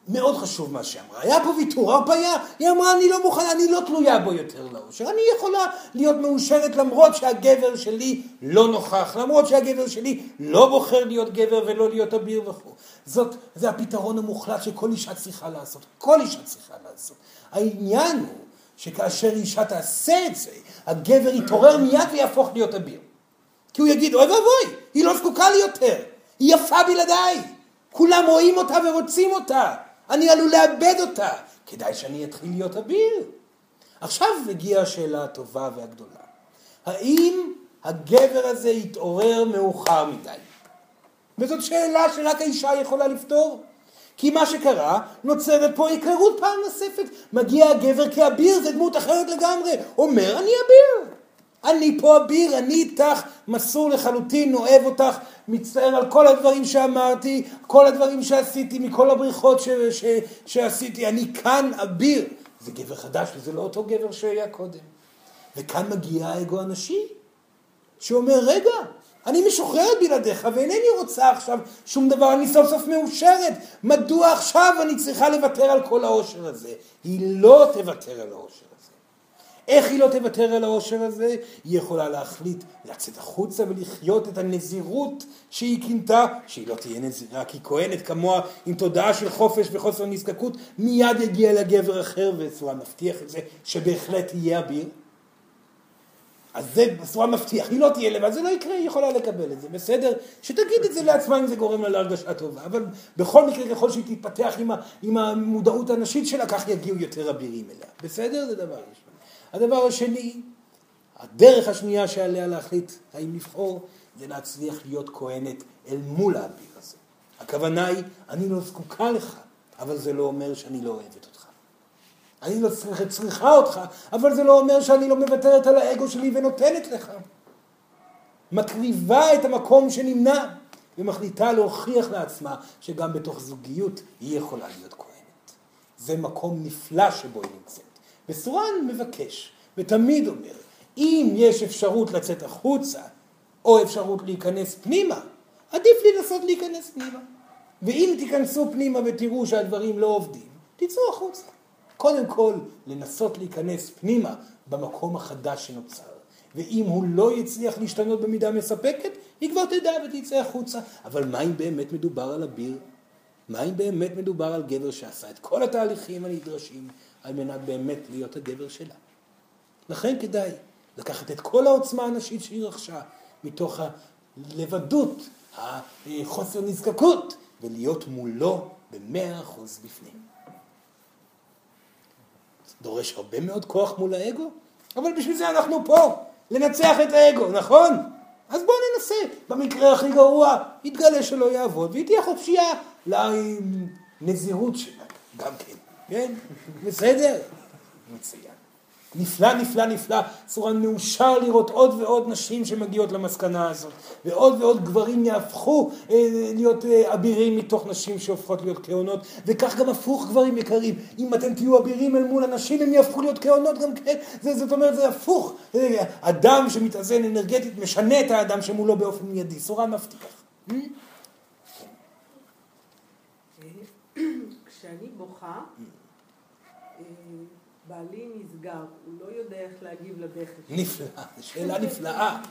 [SPEAKER 1] מאוד חשוב מה שאמרה. היה פה ויתור, הרפאיה, היא אמרה, אני לא מוכנה, אני לא תלויה בו יותר לאושר. אני יכולה להיות מאושרת למרות שהגבר שלי לא נוכח, למרות שהגבר שלי לא בוחר להיות גבר ולא להיות אביר וכו'. זאת, זה הפתרון המוחלט שכל אישה צריכה לעשות. כל אישה צריכה לעשות. העניין הוא שכאשר אישה תעשה את זה, הגבר יתעורר מיד ויהפוך להיות אביר. כי הוא יגיד, אוי ואבוי, היא לא זקוקה לי יותר, היא יפה בלעדיי, כולם רואים אותה ורוצים אותה, אני עלול לאבד אותה, כדאי שאני אתחיל להיות אביר. עכשיו הגיעה השאלה הטובה והגדולה, האם הגבר הזה יתעורר מאוחר מדי? וזאת שאלה שרק האישה יכולה לפתור. כי מה שקרה, נוצרת פה היכרות פעם נוספת. מגיע הגבר כאביר, זה דמות אחרת לגמרי. אומר, אני אביר. אני פה אביר, אני איתך, מסור לחלוטין, אוהב אותך, מצטער על כל הדברים שאמרתי, כל הדברים שעשיתי, מכל הבריחות ש- ש- שעשיתי, אני כאן אביר. זה גבר חדש וזה לא אותו גבר שהיה קודם. וכאן מגיע האגו הנשי, שאומר, רגע, אני משוחררת בלעדיך ואינני רוצה עכשיו שום דבר, אני סוף סוף מאושרת. מדוע עכשיו אני צריכה לוותר על כל העושר הזה? היא לא תוותר על העושר. איך היא לא תוותר על העושר הזה? היא יכולה להחליט לצאת החוצה ולחיות את הנזירות שהיא כינתה, שהיא לא תהיה נזירה, כי כהנת כמוה עם תודעה של חופש וחוסר נזקקות, מיד יגיע לגבר אחר, וסורה מבטיח את זה, שבהחלט יהיה אביר. אז זה בצורה מבטיח, היא לא תהיה לבד, זה לא יקרה, היא יכולה לקבל את זה, בסדר? שתגיד את זה לעצמה אם זה גורם לה להרגשה טובה, אבל בכל מקרה ככל שהיא תתפתח עם, ה, עם המודעות הנשית שלה, כך יגיעו יותר אבירים אליה, בסדר? זה דבר ראשון. הדבר השני, הדרך השנייה שעליה להחליט האם לבחור, זה להצליח להיות כהנת אל מול האביר הזה. הכוונה היא, אני לא זקוקה לך, אבל זה לא אומר שאני לא אוהבת אותך. אני לא צריכה, צריכה אותך, אבל זה לא אומר שאני לא מוותרת על האגו שלי ונותנת לך. מקריבה את המקום שנמנע, ומחליטה להוכיח לעצמה שגם בתוך זוגיות היא יכולה להיות כהנת. זה מקום נפלא שבו היא נמצאת. וסורן מבקש, ותמיד אומר, אם יש אפשרות לצאת החוצה, או אפשרות להיכנס פנימה, עדיף לנסות להיכנס פנימה. ואם תיכנסו פנימה ותראו שהדברים לא עובדים, תצאו החוצה. קודם כל, לנסות להיכנס פנימה במקום החדש שנוצר. ואם הוא לא יצליח להשתנות במידה מספקת, היא כבר תדע ותצא החוצה. אבל מה אם באמת מדובר על אביר? מה אם באמת מדובר על גבר שעשה את כל התהליכים הנדרשים על מנת באמת להיות הגבר שלה? לכן כדאי לקחת את כל העוצמה הנשית שהיא רכשה מתוך הלבדות, החוסר נזקקות, ולהיות מולו במאה אחוז בפנים. דורש הרבה מאוד כוח מול האגו, אבל בשביל זה אנחנו פה, לנצח את האגו, נכון? אז בואו ננסה. במקרה הכי גרוע, יתגלה שלא יעבוד, והיא תהיה חופשייה לנזירות שלה, גם כן, כן? בסדר? מצוין. נפלא, נפלא, נפלא. סורן מאושר לראות עוד ועוד נשים שמגיעות למסקנה הזאת, ועוד ועוד גברים יהפכו אה, להיות אה, אבירים מתוך נשים שהופכות להיות כהונות, וכך גם הפוך גברים יקרים. אם אתם תהיו אבירים אל מול הנשים, הם יהפכו להיות כהונות גם כן. זה, זאת אומרת, זה הפוך. אה, אדם שמתאזן אנרגטית משנה את האדם שמולו באופן מיידי. סורן מבטיח. אה?
[SPEAKER 7] כשאני בוכה, אה, בעלי נסגר, הוא לא יודע איך להגיב לבכי.
[SPEAKER 1] נפלא, שאלה נפלאה.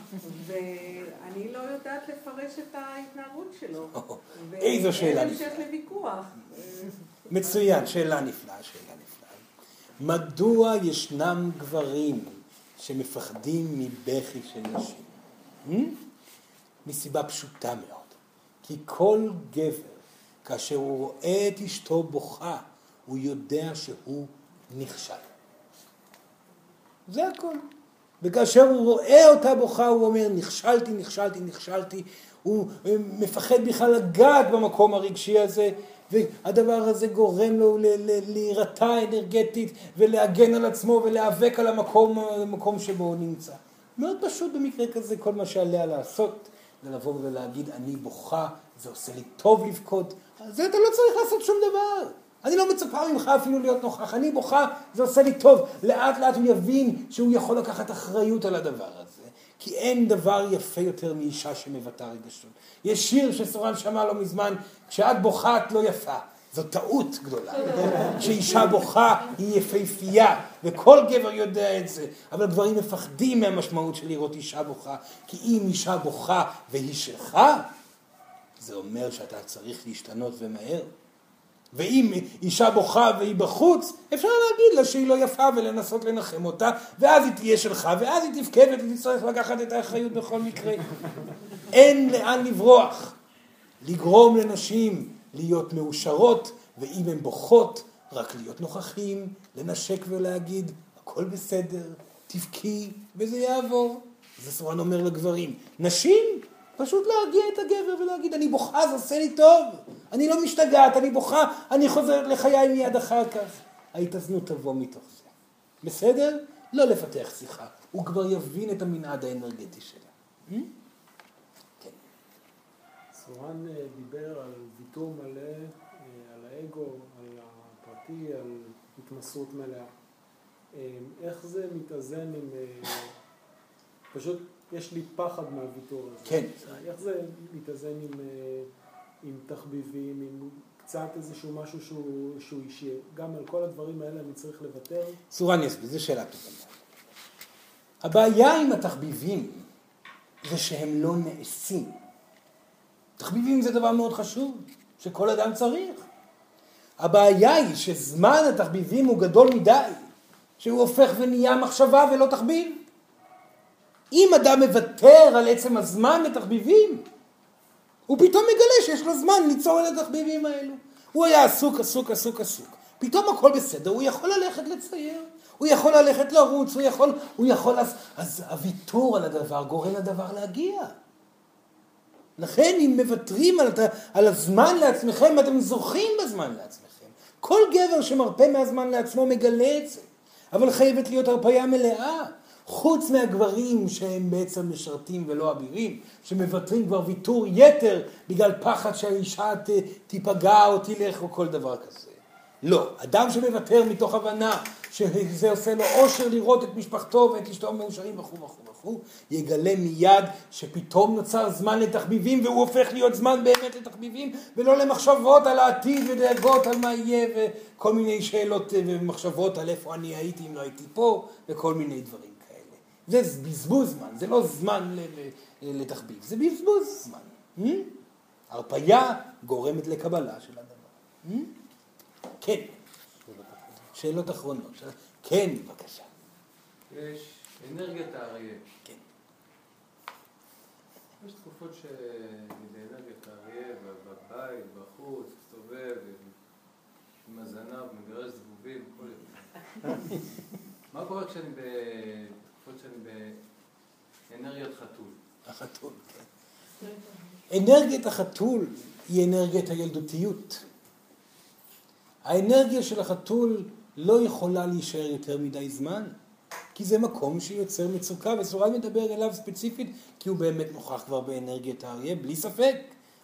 [SPEAKER 7] ואני לא יודעת לפרש את ההתנהגות שלו.
[SPEAKER 1] איזו שאלה
[SPEAKER 7] ואין
[SPEAKER 1] נפלאה.
[SPEAKER 7] המשך לוויכוח.
[SPEAKER 1] מצוין, שאלה נפלאה, שאלה נפלאה. מדוע ישנם גברים שמפחדים מבכי של נשים? Hmm? מסיבה פשוטה מאוד. כי כל גבר, כאשר הוא רואה את אשתו בוכה, הוא יודע שהוא נכשל. זה הכל. וכאשר הוא רואה אותה בוכה, הוא אומר, נכשלתי, נכשלתי, נכשלתי. הוא אה, מפחד בכלל לגעת במקום הרגשי הזה, והדבר הזה גורם לו להירתע אנרגטית ולהגן על עצמו ולהיאבק על המקום, המקום שבו הוא נמצא. מאוד פשוט במקרה כזה, כל מה שעליה לעשות זה לבוא ולהגיד, אני בוכה, זה עושה לי טוב לבכות. זה אתה לא צריך לעשות שום דבר. אני לא מצפה ממך אפילו להיות נוכח. אני בוכה, זה עושה לי טוב. לאט לאט הוא יבין שהוא יכול לקחת אחריות על הדבר הזה. כי אין דבר יפה יותר מאישה שמבטאה רגשות. יש שיר שסורן שמע לא מזמן, כשאת בוכה את לא יפה. זו טעות גדולה. כשאישה בוכה היא יפהפייה, וכל גבר יודע את זה. אבל גברים מפחדים מהמשמעות של לראות אישה בוכה, כי אם אישה בוכה והיא שלך, זה אומר שאתה צריך להשתנות ומהר. ואם אישה בוכה והיא בחוץ, אפשר להגיד לה שהיא לא יפה ולנסות לנחם אותה, ואז היא תהיה שלך, ואז היא תבכה ותצטרך לקחת את האחריות בכל מקרה. אין לאן לברוח. לגרום לנשים להיות מאושרות, ואם הן בוכות, רק להיות נוכחים, לנשק ולהגיד, הכל בסדר, תבכי, וזה יעבור. זה סורן אומר לגברים. נשים, פשוט להרגיע את הגבר ולהגיד, אני בוכה, זה עושה לי טוב. אני לא משתגעת, אני בוכה, אני חוזרת לחיי מיד אחר כך. ההתאזנות תבוא מתוך זה. בסדר? לא לפתח שיחה. הוא כבר יבין את המנעד האנרגטי שלה. Hmm? כן.
[SPEAKER 2] סורן אה, דיבר על ויתור מלא, אה, על האגו, על הפרטי, על התמסרות מלאה. אה, איך זה מתאזן עם... פשוט יש לי פחד מהוויתור הזה.
[SPEAKER 1] כן.
[SPEAKER 2] איך זה מתאזן עם, אה, עם תחביבים, עם קצת איזשהו משהו שהוא, שהוא אישי? גם על כל הדברים האלה אני צריך לוותר?
[SPEAKER 1] סורן יסביר, זו שאלה טובה. הבעיה עם התחביבים זה שהם לא נעשים. תחביבים זה דבר מאוד חשוב, שכל אדם צריך. הבעיה היא שזמן התחביבים הוא גדול מדי, שהוא הופך ונהיה מחשבה ולא תחביב. אם אדם מוותר על עצם הזמן לתחביבים, הוא פתאום מגלה שיש לו זמן ליצור את התחביבים האלו. הוא היה עסוק, עסוק, עסוק, עסוק. פתאום הכל בסדר, הוא יכול ללכת לצייר, הוא יכול ללכת לרוץ, הוא יכול, הוא יכול, אז, אז הוויתור על הדבר גורם לדבר להגיע. לכן אם מוותרים על, על הזמן לעצמכם, אתם זוכים בזמן לעצמכם. כל גבר שמרפה מהזמן לעצמו מגלה את זה, אבל חייבת להיות הרפאיה מלאה. חוץ מהגברים שהם בעצם משרתים ולא אבירים, שמוותרים כבר ויתור יתר בגלל פחד שהאישה ת- תיפגע או תלך או כל דבר כזה. לא, אדם שמוותר מתוך הבנה שזה עושה לו אושר לראות את משפחתו ואת אשתו מאושרים וכו' וכו' וכו', יגלה מיד שפתאום נוצר זמן לתחביבים והוא הופך להיות זמן באמת לתחביבים ולא למחשבות על העתיד ודאגות על מה יהיה וכל מיני שאלות ומחשבות על איפה אני הייתי אם לא הייתי פה וכל מיני דברים. זה בזבוז זמן, זה לא זמן לתחביב, זה בזבוז זמן. Hmm? הרפייה גורמת לקבלה של הדבר. Hmm? כן. שאלות אחרונות. כן, בבקשה.
[SPEAKER 8] יש אנרגיית האריה.
[SPEAKER 1] כן.
[SPEAKER 8] יש תקופות שאני באנרגיית האריה, בבית, בחוץ, מסתובב, עם הזנב, מגרש זבובים, כל. מה קורה כשאני חתול?
[SPEAKER 1] החתול, כן. אנרגיית החתול היא אנרגיית הילדותיות. האנרגיה של החתול לא יכולה להישאר יותר מדי זמן, כי זה מקום שיוצר מצוקה, וסורן מדבר אליו ספציפית, כי הוא באמת נוכח כבר באנרגיית האריה, בלי ספק.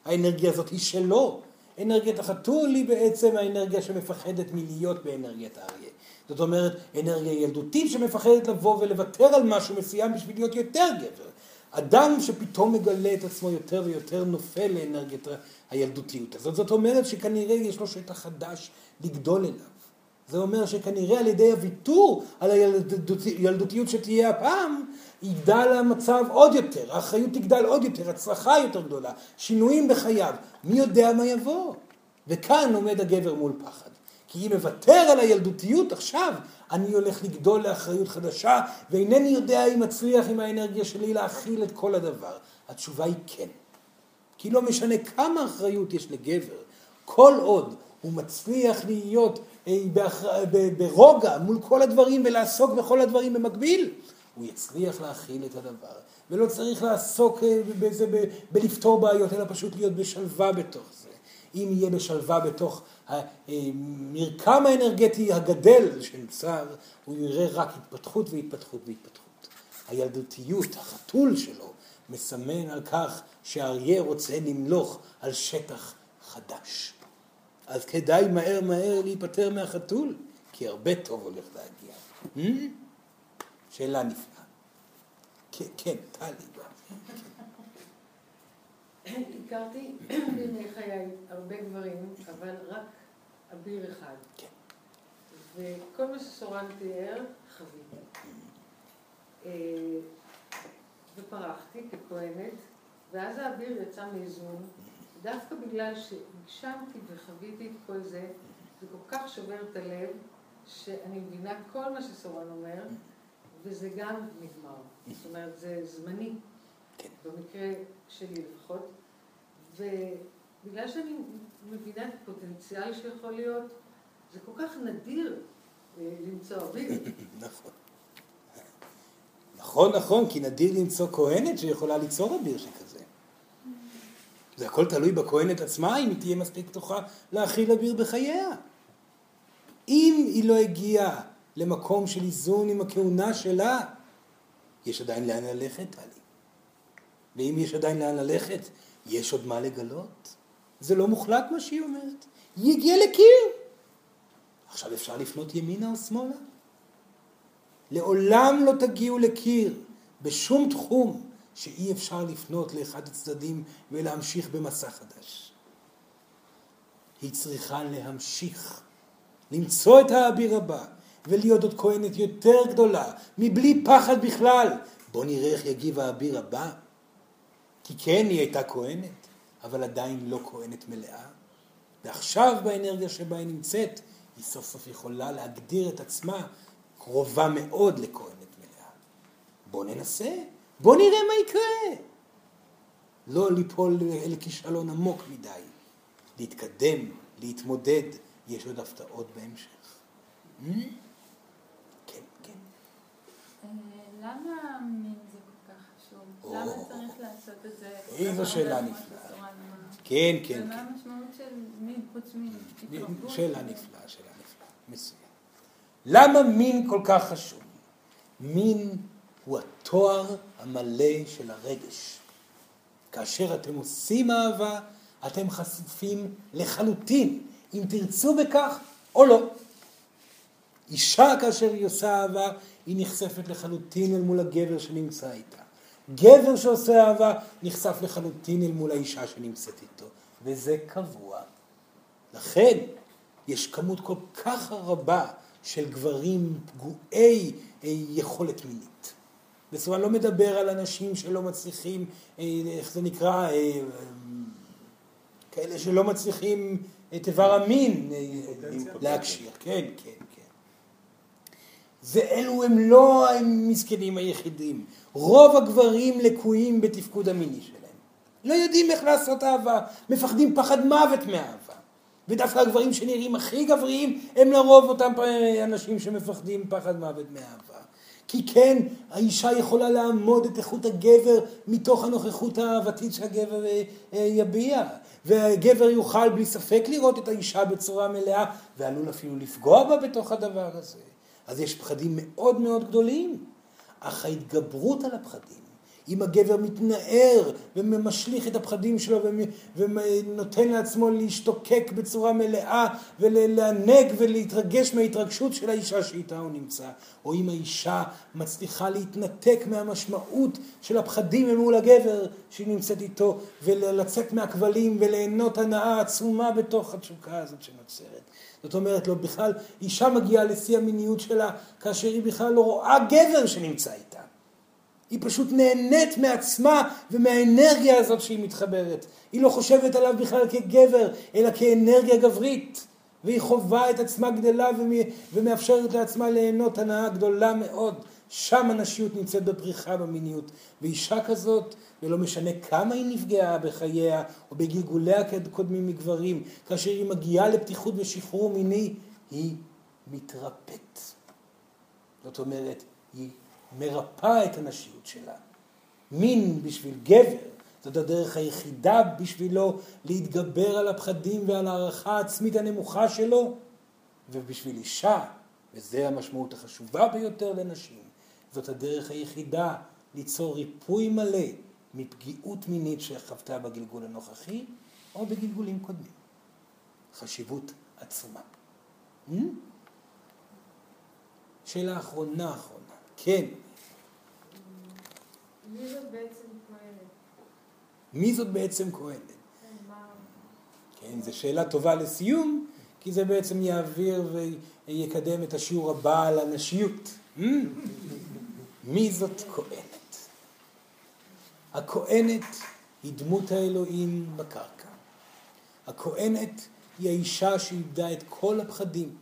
[SPEAKER 1] האנרגיה הזאת היא שלו. אנרגיית החתול היא בעצם האנרגיה שמפחדת מלהיות באנרגיית האריה. זאת אומרת, אנרגיה ילדותית שמפחדת לבוא ולוותר על משהו מסוים בשביל להיות יותר גבר. אדם שפתאום מגלה את עצמו יותר ויותר נופל לאנרגיית הילדותיות הזאת. זאת אומרת שכנראה יש לו שטח חדש לגדול אליו. זה אומר שכנראה על ידי הוויתור על הילדותיות שתהיה הפעם, יגדל המצב עוד יותר, האחריות תגדל עוד יותר, הצלחה יותר גדולה, שינויים בחייו, מי יודע מה יבוא. וכאן עומד הגבר מול פחד. כי אם אוותר על הילדותיות עכשיו, אני הולך לגדול לאחריות חדשה, ואינני יודע אם אצליח עם האנרגיה שלי להכיל את כל הדבר. התשובה היא כן. כי לא משנה כמה אחריות יש לגבר, כל עוד הוא מצליח להיות אה, ברוגע מול כל הדברים ולעסוק בכל הדברים במקביל, הוא יצליח להכיל את הדבר. ולא צריך לעסוק אה, בזה, בלפתור בעיות, אלא פשוט להיות בשלווה בתוך זה. אם יהיה בשלווה בתוך המרקם האנרגטי הגדל של שר, הוא יראה רק התפתחות והתפתחות והתפתחות. הילדותיות, החתול שלו, מסמן על כך שהאריה רוצה למלוך על שטח חדש. אז כדאי מהר מהר להיפטר מהחתול, כי הרבה טוב הולך להגיע. Hmm? שאלה נפלאה. כן, כן, טלי.
[SPEAKER 7] הכרתי בימי חיי הרבה גברים, אבל רק אביר אחד.
[SPEAKER 1] כן.
[SPEAKER 7] וכל מה שסורן תיאר, חוויתי. אה, ופרחתי ככהנת, ואז האביר יצא מאיזון, דווקא בגלל שהגשמתי וחוויתי את כל זה, זה כל כך שובר את הלב, שאני מבינה כל מה שסורן אומר, וזה גם נגמר. זאת אומרת, זה זמני,
[SPEAKER 1] כן.
[SPEAKER 7] במקרה שלי לפחות. ובגלל שאני מבינה את הפוטנציאל שיכול להיות, זה כל כך נדיר אה, למצוא אוויר.
[SPEAKER 1] נכון. נכון, נכון, כי נדיר למצוא כהנת שיכולה ליצור אביר שכזה. זה הכל תלוי בכהנת עצמה, אם היא תהיה מספיק פתוחה להכיל אביר בחייה. אם היא לא הגיעה למקום של איזון עם הכהונה שלה, יש עדיין לאן ללכת, טלי. ואם יש עדיין לאן ללכת, יש עוד מה לגלות. זה לא מוחלט מה שהיא אומרת. היא הגיעה לקיר. עכשיו אפשר לפנות ימינה או שמאלה? לעולם לא תגיעו לקיר בשום תחום שאי אפשר לפנות לאחד הצדדים ולהמשיך במסע חדש. היא צריכה להמשיך, למצוא את האביר הבא ולהיות עוד כהנת יותר גדולה, מבלי פחד בכלל. בואו נראה איך יגיב האביר הבא. כי כן, היא הייתה כהנת, אבל עדיין לא כהנת מלאה. ועכשיו באנרגיה שבה היא נמצאת, היא סוף סוף יכולה להגדיר את עצמה קרובה מאוד לכהנת מלאה. בוא ננסה, בוא נראה מה יקרה. לא ליפול אל כישלון עמוק מדי. להתקדם, להתמודד, יש עוד הפתעות בהמשך. Hmm? כן, כן.
[SPEAKER 9] אה, למה זה? למה צריך לעשות את זה?
[SPEAKER 1] איזו שאלה נפלאה. כן, כן,
[SPEAKER 9] ומה
[SPEAKER 1] כן.
[SPEAKER 9] המשמעות של מין חוץ מהתרבות?
[SPEAKER 1] שאלה נפלאה, שאלה נפלאה. מצוין. למה מין כל כך חשוב? מין הוא התואר המלא של הרגש. כאשר אתם עושים אהבה, אתם חשופים לחלוטין, אם תרצו בכך או לא. אישה כאשר היא עושה אהבה, היא נחשפת לחלוטין אל מול הגבר שנמצא איתה. גבר שעושה אהבה נחשף לחלוטין אל מול האישה שנמצאת איתו, וזה קבוע. לכן יש כמות כל כך רבה של גברים פגועי אה, יכולת מינית. בסופו אני לא מדבר על אנשים שלא מצליחים, אה, איך זה נקרא, אה, כאלה שלא מצליחים את איבר המין להקשיר. כן, כן, כן. זה אלו הם לא המסכנים היחידים. רוב הגברים לקויים בתפקוד המיני שלהם. לא יודעים איך לעשות אהבה, מפחדים פחד מוות מאהבה. ודווקא הגברים שנראים הכי גבריים הם לרוב אותם אנשים שמפחדים פחד מוות מאהבה. כי כן, האישה יכולה לעמוד את איכות הגבר מתוך הנוכחות האהבתית שהגבר אה, אה, יביע. והגבר יוכל בלי ספק לראות את האישה בצורה מלאה, ועלול אפילו לפגוע בה בתוך הדבר הזה. אז יש פחדים מאוד מאוד גדולים. אך ההתגברות על הפחדים אם הגבר מתנער ומשליך את הפחדים שלו ונותן לעצמו להשתוקק בצורה מלאה ולענג ולהתרגש מההתרגשות של האישה שאיתה הוא נמצא, או אם האישה מצליחה להתנתק מהמשמעות של הפחדים מול הגבר שהיא נמצאת איתו ולצאת מהכבלים וליהנות הנאה עצומה בתוך התשוקה הזאת שנוצרת. זאת אומרת, לא בכלל, אישה מגיעה לשיא המיניות שלה כאשר היא בכלל לא רואה גבר שנמצא איתה. היא פשוט נהנית מעצמה ומהאנרגיה הזאת שהיא מתחברת. היא לא חושבת עליו בכלל כגבר, אלא כאנרגיה גברית. והיא חווה את עצמה גדלה ומאפשרת לעצמה ליהנות הנאה גדולה מאוד. שם הנשיות נמצאת בפריחה במיניות. ואישה כזאת, ולא משנה כמה היא נפגעה בחייה או בגלגוליה קודמים מגברים, כאשר היא מגיעה לפתיחות ושחרור מיני, היא מתרפאת. זאת אומרת, היא מרפאה את הנשיות שלה. מין בשביל גבר, זאת הדרך היחידה בשבילו להתגבר על הפחדים ועל הערכה העצמית הנמוכה שלו, ובשביל אישה, וזו המשמעות החשובה ביותר לנשים, זאת הדרך היחידה ליצור ריפוי מלא מפגיעות מינית שחוותה בגלגול הנוכחי או בגלגולים קודמים. חשיבות עצומה. Hmm? שאלה אחרונה אחרונה. כן.
[SPEAKER 7] מי זאת בעצם כהנת?
[SPEAKER 1] מי זאת בעצם כהנת? כן, זו שאלה טובה לסיום, כי זה בעצם יעביר ויקדם את השיעור הבא על הנשיות. Hmm? מי זאת כהנת? הכהנת היא דמות האלוהים בקרקע. הכהנת היא האישה שאיבדה את כל הפחדים,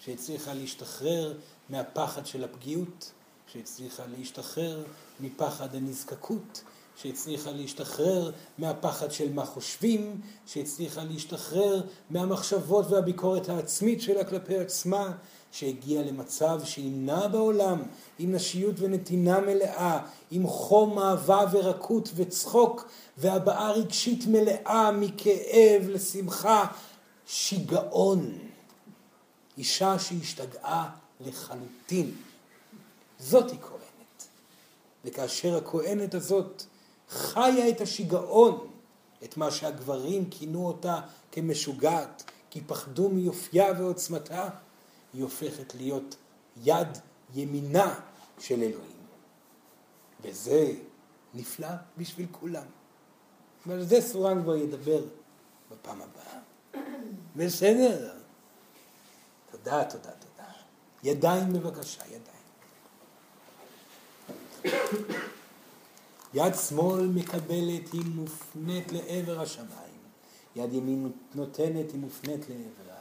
[SPEAKER 1] שהצליחה להשתחרר מהפחד של הפגיעות, שהצליחה להשתחרר מפחד הנזקקות, שהצליחה להשתחרר מהפחד של מה חושבים, שהצליחה להשתחרר מהמחשבות והביקורת העצמית שלה כלפי עצמה, שהגיעה למצב שהיא נעה בעולם עם נשיות ונתינה מלאה, עם חום אהבה ורקות וצחוק והבעה רגשית מלאה מכאב לשמחה, שיגעון. אישה שהשתגעה לחלוטין. זאת היא כהנת. וכאשר הכהנת הזאת חיה את השיגעון, את מה שהגברים כינו אותה כמשוגעת, כי פחדו מיופייה ועוצמתה, היא הופכת להיות יד ימינה של אלוהים. וזה נפלא בשביל כולם. ועל זה סורן כבר ידבר בפעם הבאה. בסדר? תודה, תודה, תודה. ידיים בבקשה, ידיים. יד שמאל מקבלת, היא מופנית לעבר השמיים. יד ימין נותנת, היא מופנית לעבר.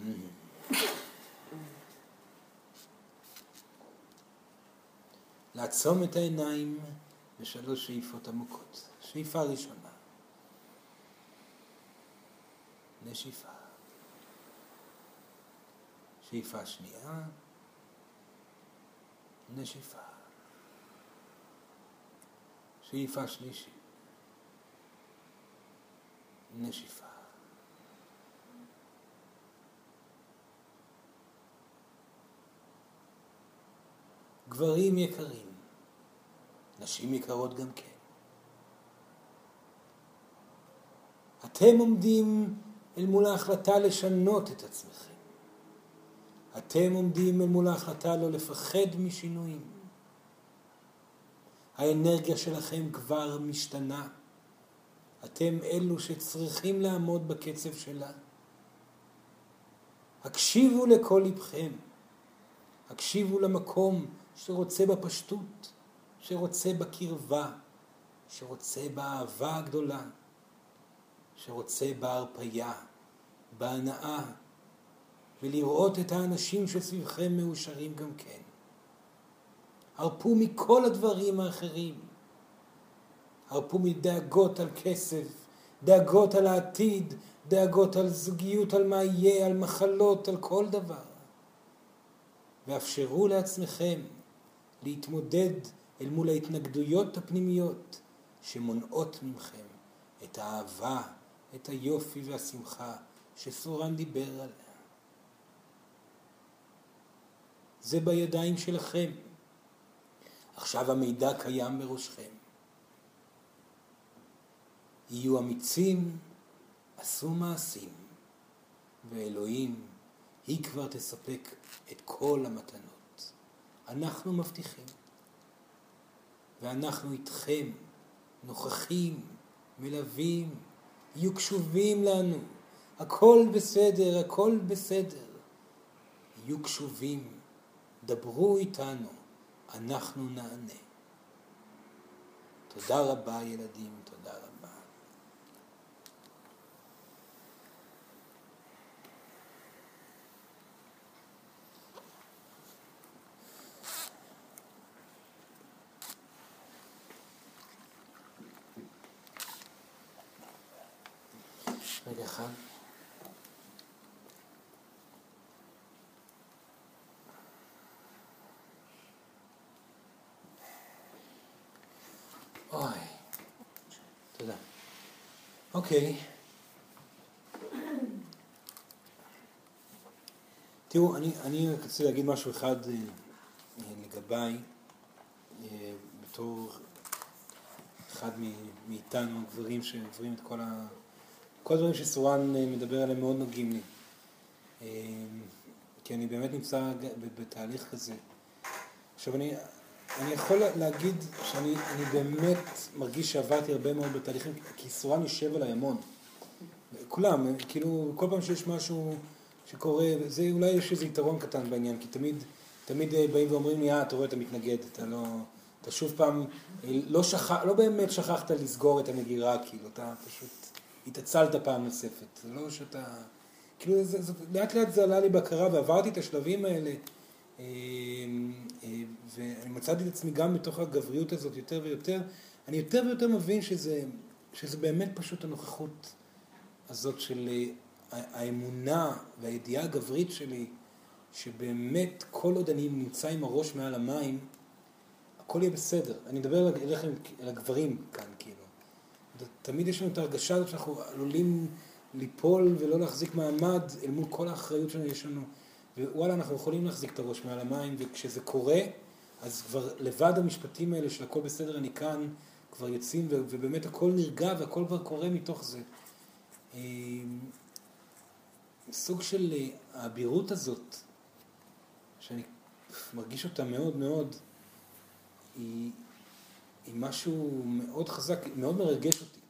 [SPEAKER 1] לעצום את העיניים בשלוש שאיפות עמוקות. שאיפה ראשונה. נשיפה. שאיפה שנייה. נשיפה. שאיפה שלישית. נשיפה. גברים יקרים, נשים יקרות גם כן. אתם עומדים אל מול ההחלטה לשנות את עצמכם. אתם עומדים אל מול ההחלטה לא לפחד משינויים. האנרגיה שלכם כבר משתנה. אתם אלו שצריכים לעמוד בקצב שלה. הקשיבו לכל לבכם. הקשיבו למקום שרוצה בפשטות, שרוצה בקרבה, שרוצה באהבה הגדולה, שרוצה בהרפייה, בהנאה, ולראות את האנשים שסביבכם מאושרים גם כן. הרפו מכל הדברים האחרים. הרפו מדאגות על כסף, דאגות על העתיד, דאגות על זוגיות, על מה יהיה, על מחלות, על כל דבר. ואפשרו לעצמכם להתמודד אל מול ההתנגדויות הפנימיות שמונעות מכם את האהבה, את היופי והשמחה שסורן דיבר עליה. זה בידיים שלכם. עכשיו המידע קיים בראשכם. יהיו אמיצים, עשו מעשים, ואלוהים, היא כבר תספק את כל המתנות. אנחנו מבטיחים, ואנחנו איתכם, נוכחים, מלווים, יהיו קשובים לנו, הכל בסדר, הכל בסדר. יהיו קשובים, דברו איתנו, אנחנו נענה. תודה רבה ילדים, תודה רבה. רגע אחד. אוי, תודה. אוקיי. תראו, אני, אני רוצה להגיד משהו אחד אה, אה, לגביי, אה, בתור אחד מאיתנו, הגברים שעוברים את כל ה... כל הדברים שסורן אה, מדבר עליהם מאוד נוגעים לי. אה, כי אני באמת נמצא בתהליך כזה. עכשיו אני, אני יכול להגיד שאני אני באמת מרגיש שעברתי הרבה מאוד בתהליכים, כי סורן יושב עליי המון. כולם, כאילו, כל פעם שיש משהו שקורה, זה אולי יש איזה יתרון קטן בעניין, כי תמיד, תמיד אה, באים ואומרים לי, אה, אתה רואה, אתה מתנגד, אתה לא, אתה שוב פעם, אה, לא, שכח, לא באמת שכחת לסגור את המגירה, כאילו, אתה פשוט התעצלת פעם נוספת, זה לא שאתה, כאילו, זה, זה, לאט לאט זה עלה לי בהכרה ועברתי את השלבים האלה. אה, אה, ואני מצאתי את עצמי גם בתוך הגבריות הזאת יותר ויותר, אני יותר ויותר מבין שזה, שזה באמת פשוט הנוכחות הזאת של אה, האמונה והידיעה הגברית שלי, שבאמת כל עוד אני נמצא עם הראש מעל המים, הכל יהיה בסדר. אני מדבר אליכם, על הגברים כאן. תמיד יש לנו את ההרגשה הזאת שאנחנו עלולים ליפול ולא להחזיק מעמד אל מול כל האחריות שיש לנו. ווואלה, אנחנו יכולים להחזיק את הראש מעל המים, וכשזה קורה, אז כבר לבד המשפטים האלה של הכל בסדר, אני כאן, כבר יוצאים, ובאמת הכל נרגע והכל כבר קורה מתוך זה. אה, סוג של אה, האבירות הזאת, שאני מרגיש אותה מאוד מאוד, היא, היא משהו מאוד חזק, מאוד מרגש אותי.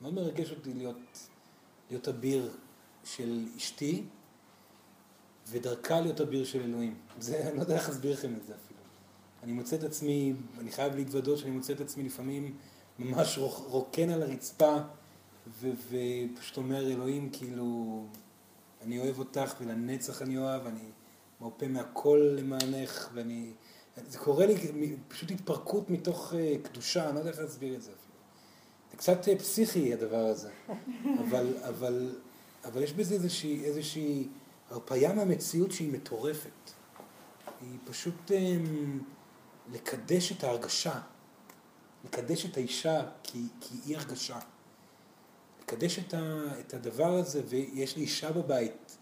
[SPEAKER 1] מאוד מרגש אותי להיות, להיות אביר של אשתי, ודרכה להיות אביר של אלוהים. זה, אני לא יודע איך להסביר לכם את זה אפילו. אני מוצא את עצמי, אני חייב להתוודות שאני מוצא את עצמי לפעמים ממש רוקן על הרצפה, ו- ופשוט אומר, אלוהים, כאילו, אני אוהב אותך ולנצח אני אוהב, אני מרפה מהכל למענך, ואני... זה קורה לי פשוט התפרקות מתוך uh, קדושה, אני לא יודע איך להסביר את זה אפילו. זה קצת uh, פסיכי הדבר הזה, אבל, אבל, אבל יש בזה איזושהי, איזושהי הרפאיה מהמציאות שהיא מטורפת. היא פשוט um, לקדש את ההרגשה, לקדש את האישה כי, כי היא הרגשה. לקדש את, ה, את הדבר הזה, ויש לי אישה בבית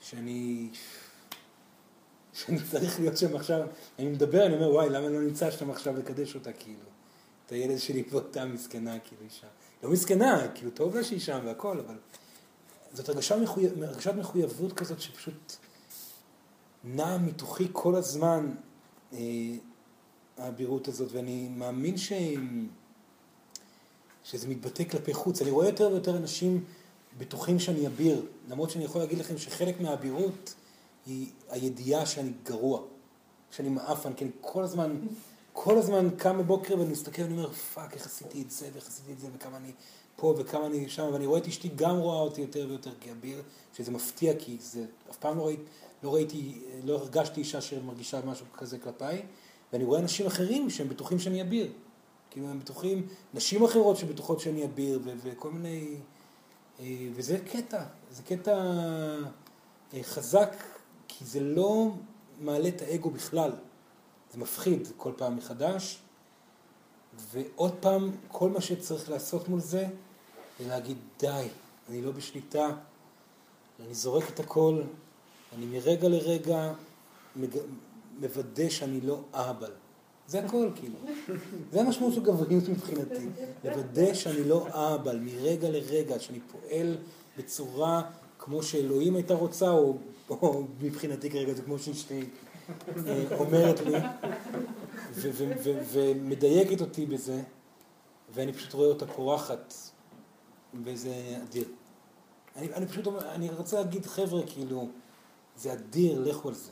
[SPEAKER 1] שאני, שאני צריך להיות שם עכשיו, אני מדבר, אני אומר, וואי, למה לא נמצא שם עכשיו לקדש אותה, כאילו? את הילד שלי ואותה מסכנה, כאילו, אישה. לא מסכנה, כאילו, טוב לה שהיא שם והכל, אבל זאת הרגשה מחויב, הרגשת מחויבות כזאת שפשוט נעה מתוכי כל הזמן, אה, האבירות הזאת, ואני מאמין ש... שזה מתבטא כלפי חוץ. אני רואה יותר ויותר אנשים בטוחים שאני אביר, למרות שאני יכול להגיד לכם שחלק מהאבירות היא הידיעה שאני גרוע, שאני מעפן, כי אני כל הזמן, כל הזמן קם בבוקר ואני מסתכל ואני אומר, fuck, איך עשיתי את זה, ואיך עשיתי את זה, וכמה אני פה וכמה אני שם, ואני רואה את אשתי גם רואה אותי יותר ויותר כאביר, שזה מפתיע, כי זה, אף פעם לא ראיתי, לא ראיתי, לא הרגשתי אישה שמרגישה משהו כזה כלפיי, ואני רואה אנשים אחרים שהם בטוחים שאני אביר. כאילו הם בטוחים, נשים אחרות שבטוחות שאני אביר וכל מיני... אה, וזה קטע, זה קטע אה, חזק, כי זה לא מעלה את האגו בכלל. זה מפחיד כל פעם מחדש, ועוד פעם, כל מה שצריך לעשות מול זה, זה להגיד די, אני לא בשליטה, אני זורק את הכל, אני מרגע לרגע מוודא שאני לא אהבל. זה הכל, כאילו. זה המשמעות של גבריות מבחינתי. לוודא שאני לא אבא מרגע לרגע, שאני פועל בצורה כמו שאלוהים הייתה רוצה, או, או מבחינתי כרגע זה כמו שאשתי אה, אומרת לי, ומדייקת אותי בזה, ואני פשוט רואה אותה פורחת, וזה אדיר. אני, אני פשוט אומר, אני רוצה להגיד, חבר'ה, כאילו, זה אדיר, לכו על זה.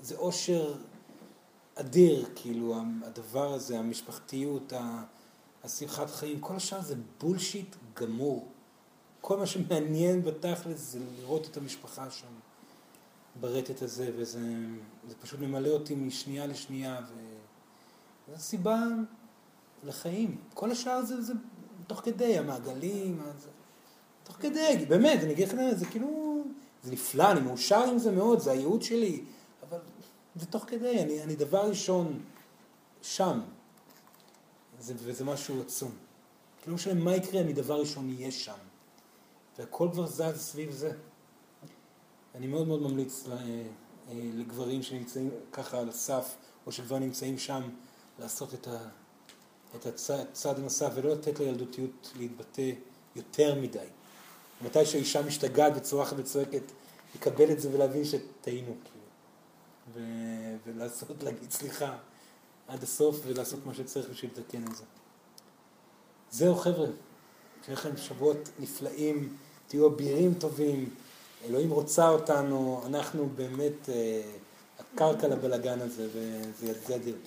[SPEAKER 1] זה אושר אדיר, כאילו, הדבר הזה, המשפחתיות, השמחת חיים, כל השאר זה בולשיט גמור. כל מה שמעניין בתכלס זה לראות את המשפחה שם ברטט הזה, וזה זה פשוט ממלא אותי משנייה לשנייה, וזו סיבה לחיים. כל השאר זה, זה תוך כדי, המעגלים, זה, תוך כדי, באמת, אני אגיד לך, זה כאילו, זה נפלא, אני מאושר עם זה מאוד, זה הייעוד שלי, אבל זה תוך כדי, אני, אני דבר ראשון שם, זה, וזה משהו עצום. לא משנה מה יקרה, אני דבר ראשון אהיה שם. והכל כבר זז סביב זה. אני מאוד מאוד ממליץ לגברים שנמצאים ככה על הסף, או שכבר נמצאים שם, לעשות את, ה, את הצעד הנוסף, ולא לתת לילדותיות להתבטא יותר מדי. מתי שהאישה משתגעת וצורחת וצועקת, לקבל את זה ולהבין שטעינו, כאילו. ו, ולעשות, להגיד סליחה עד הסוף, ולעשות מה שצריך בשביל לתקן את זה. זהו חבר'ה, שיהיה לכם שבועות נפלאים, תהיו אבירים טובים, אלוהים רוצה אותנו, אנחנו באמת אה, הקרקע לבלגן הזה, וזה אדיר.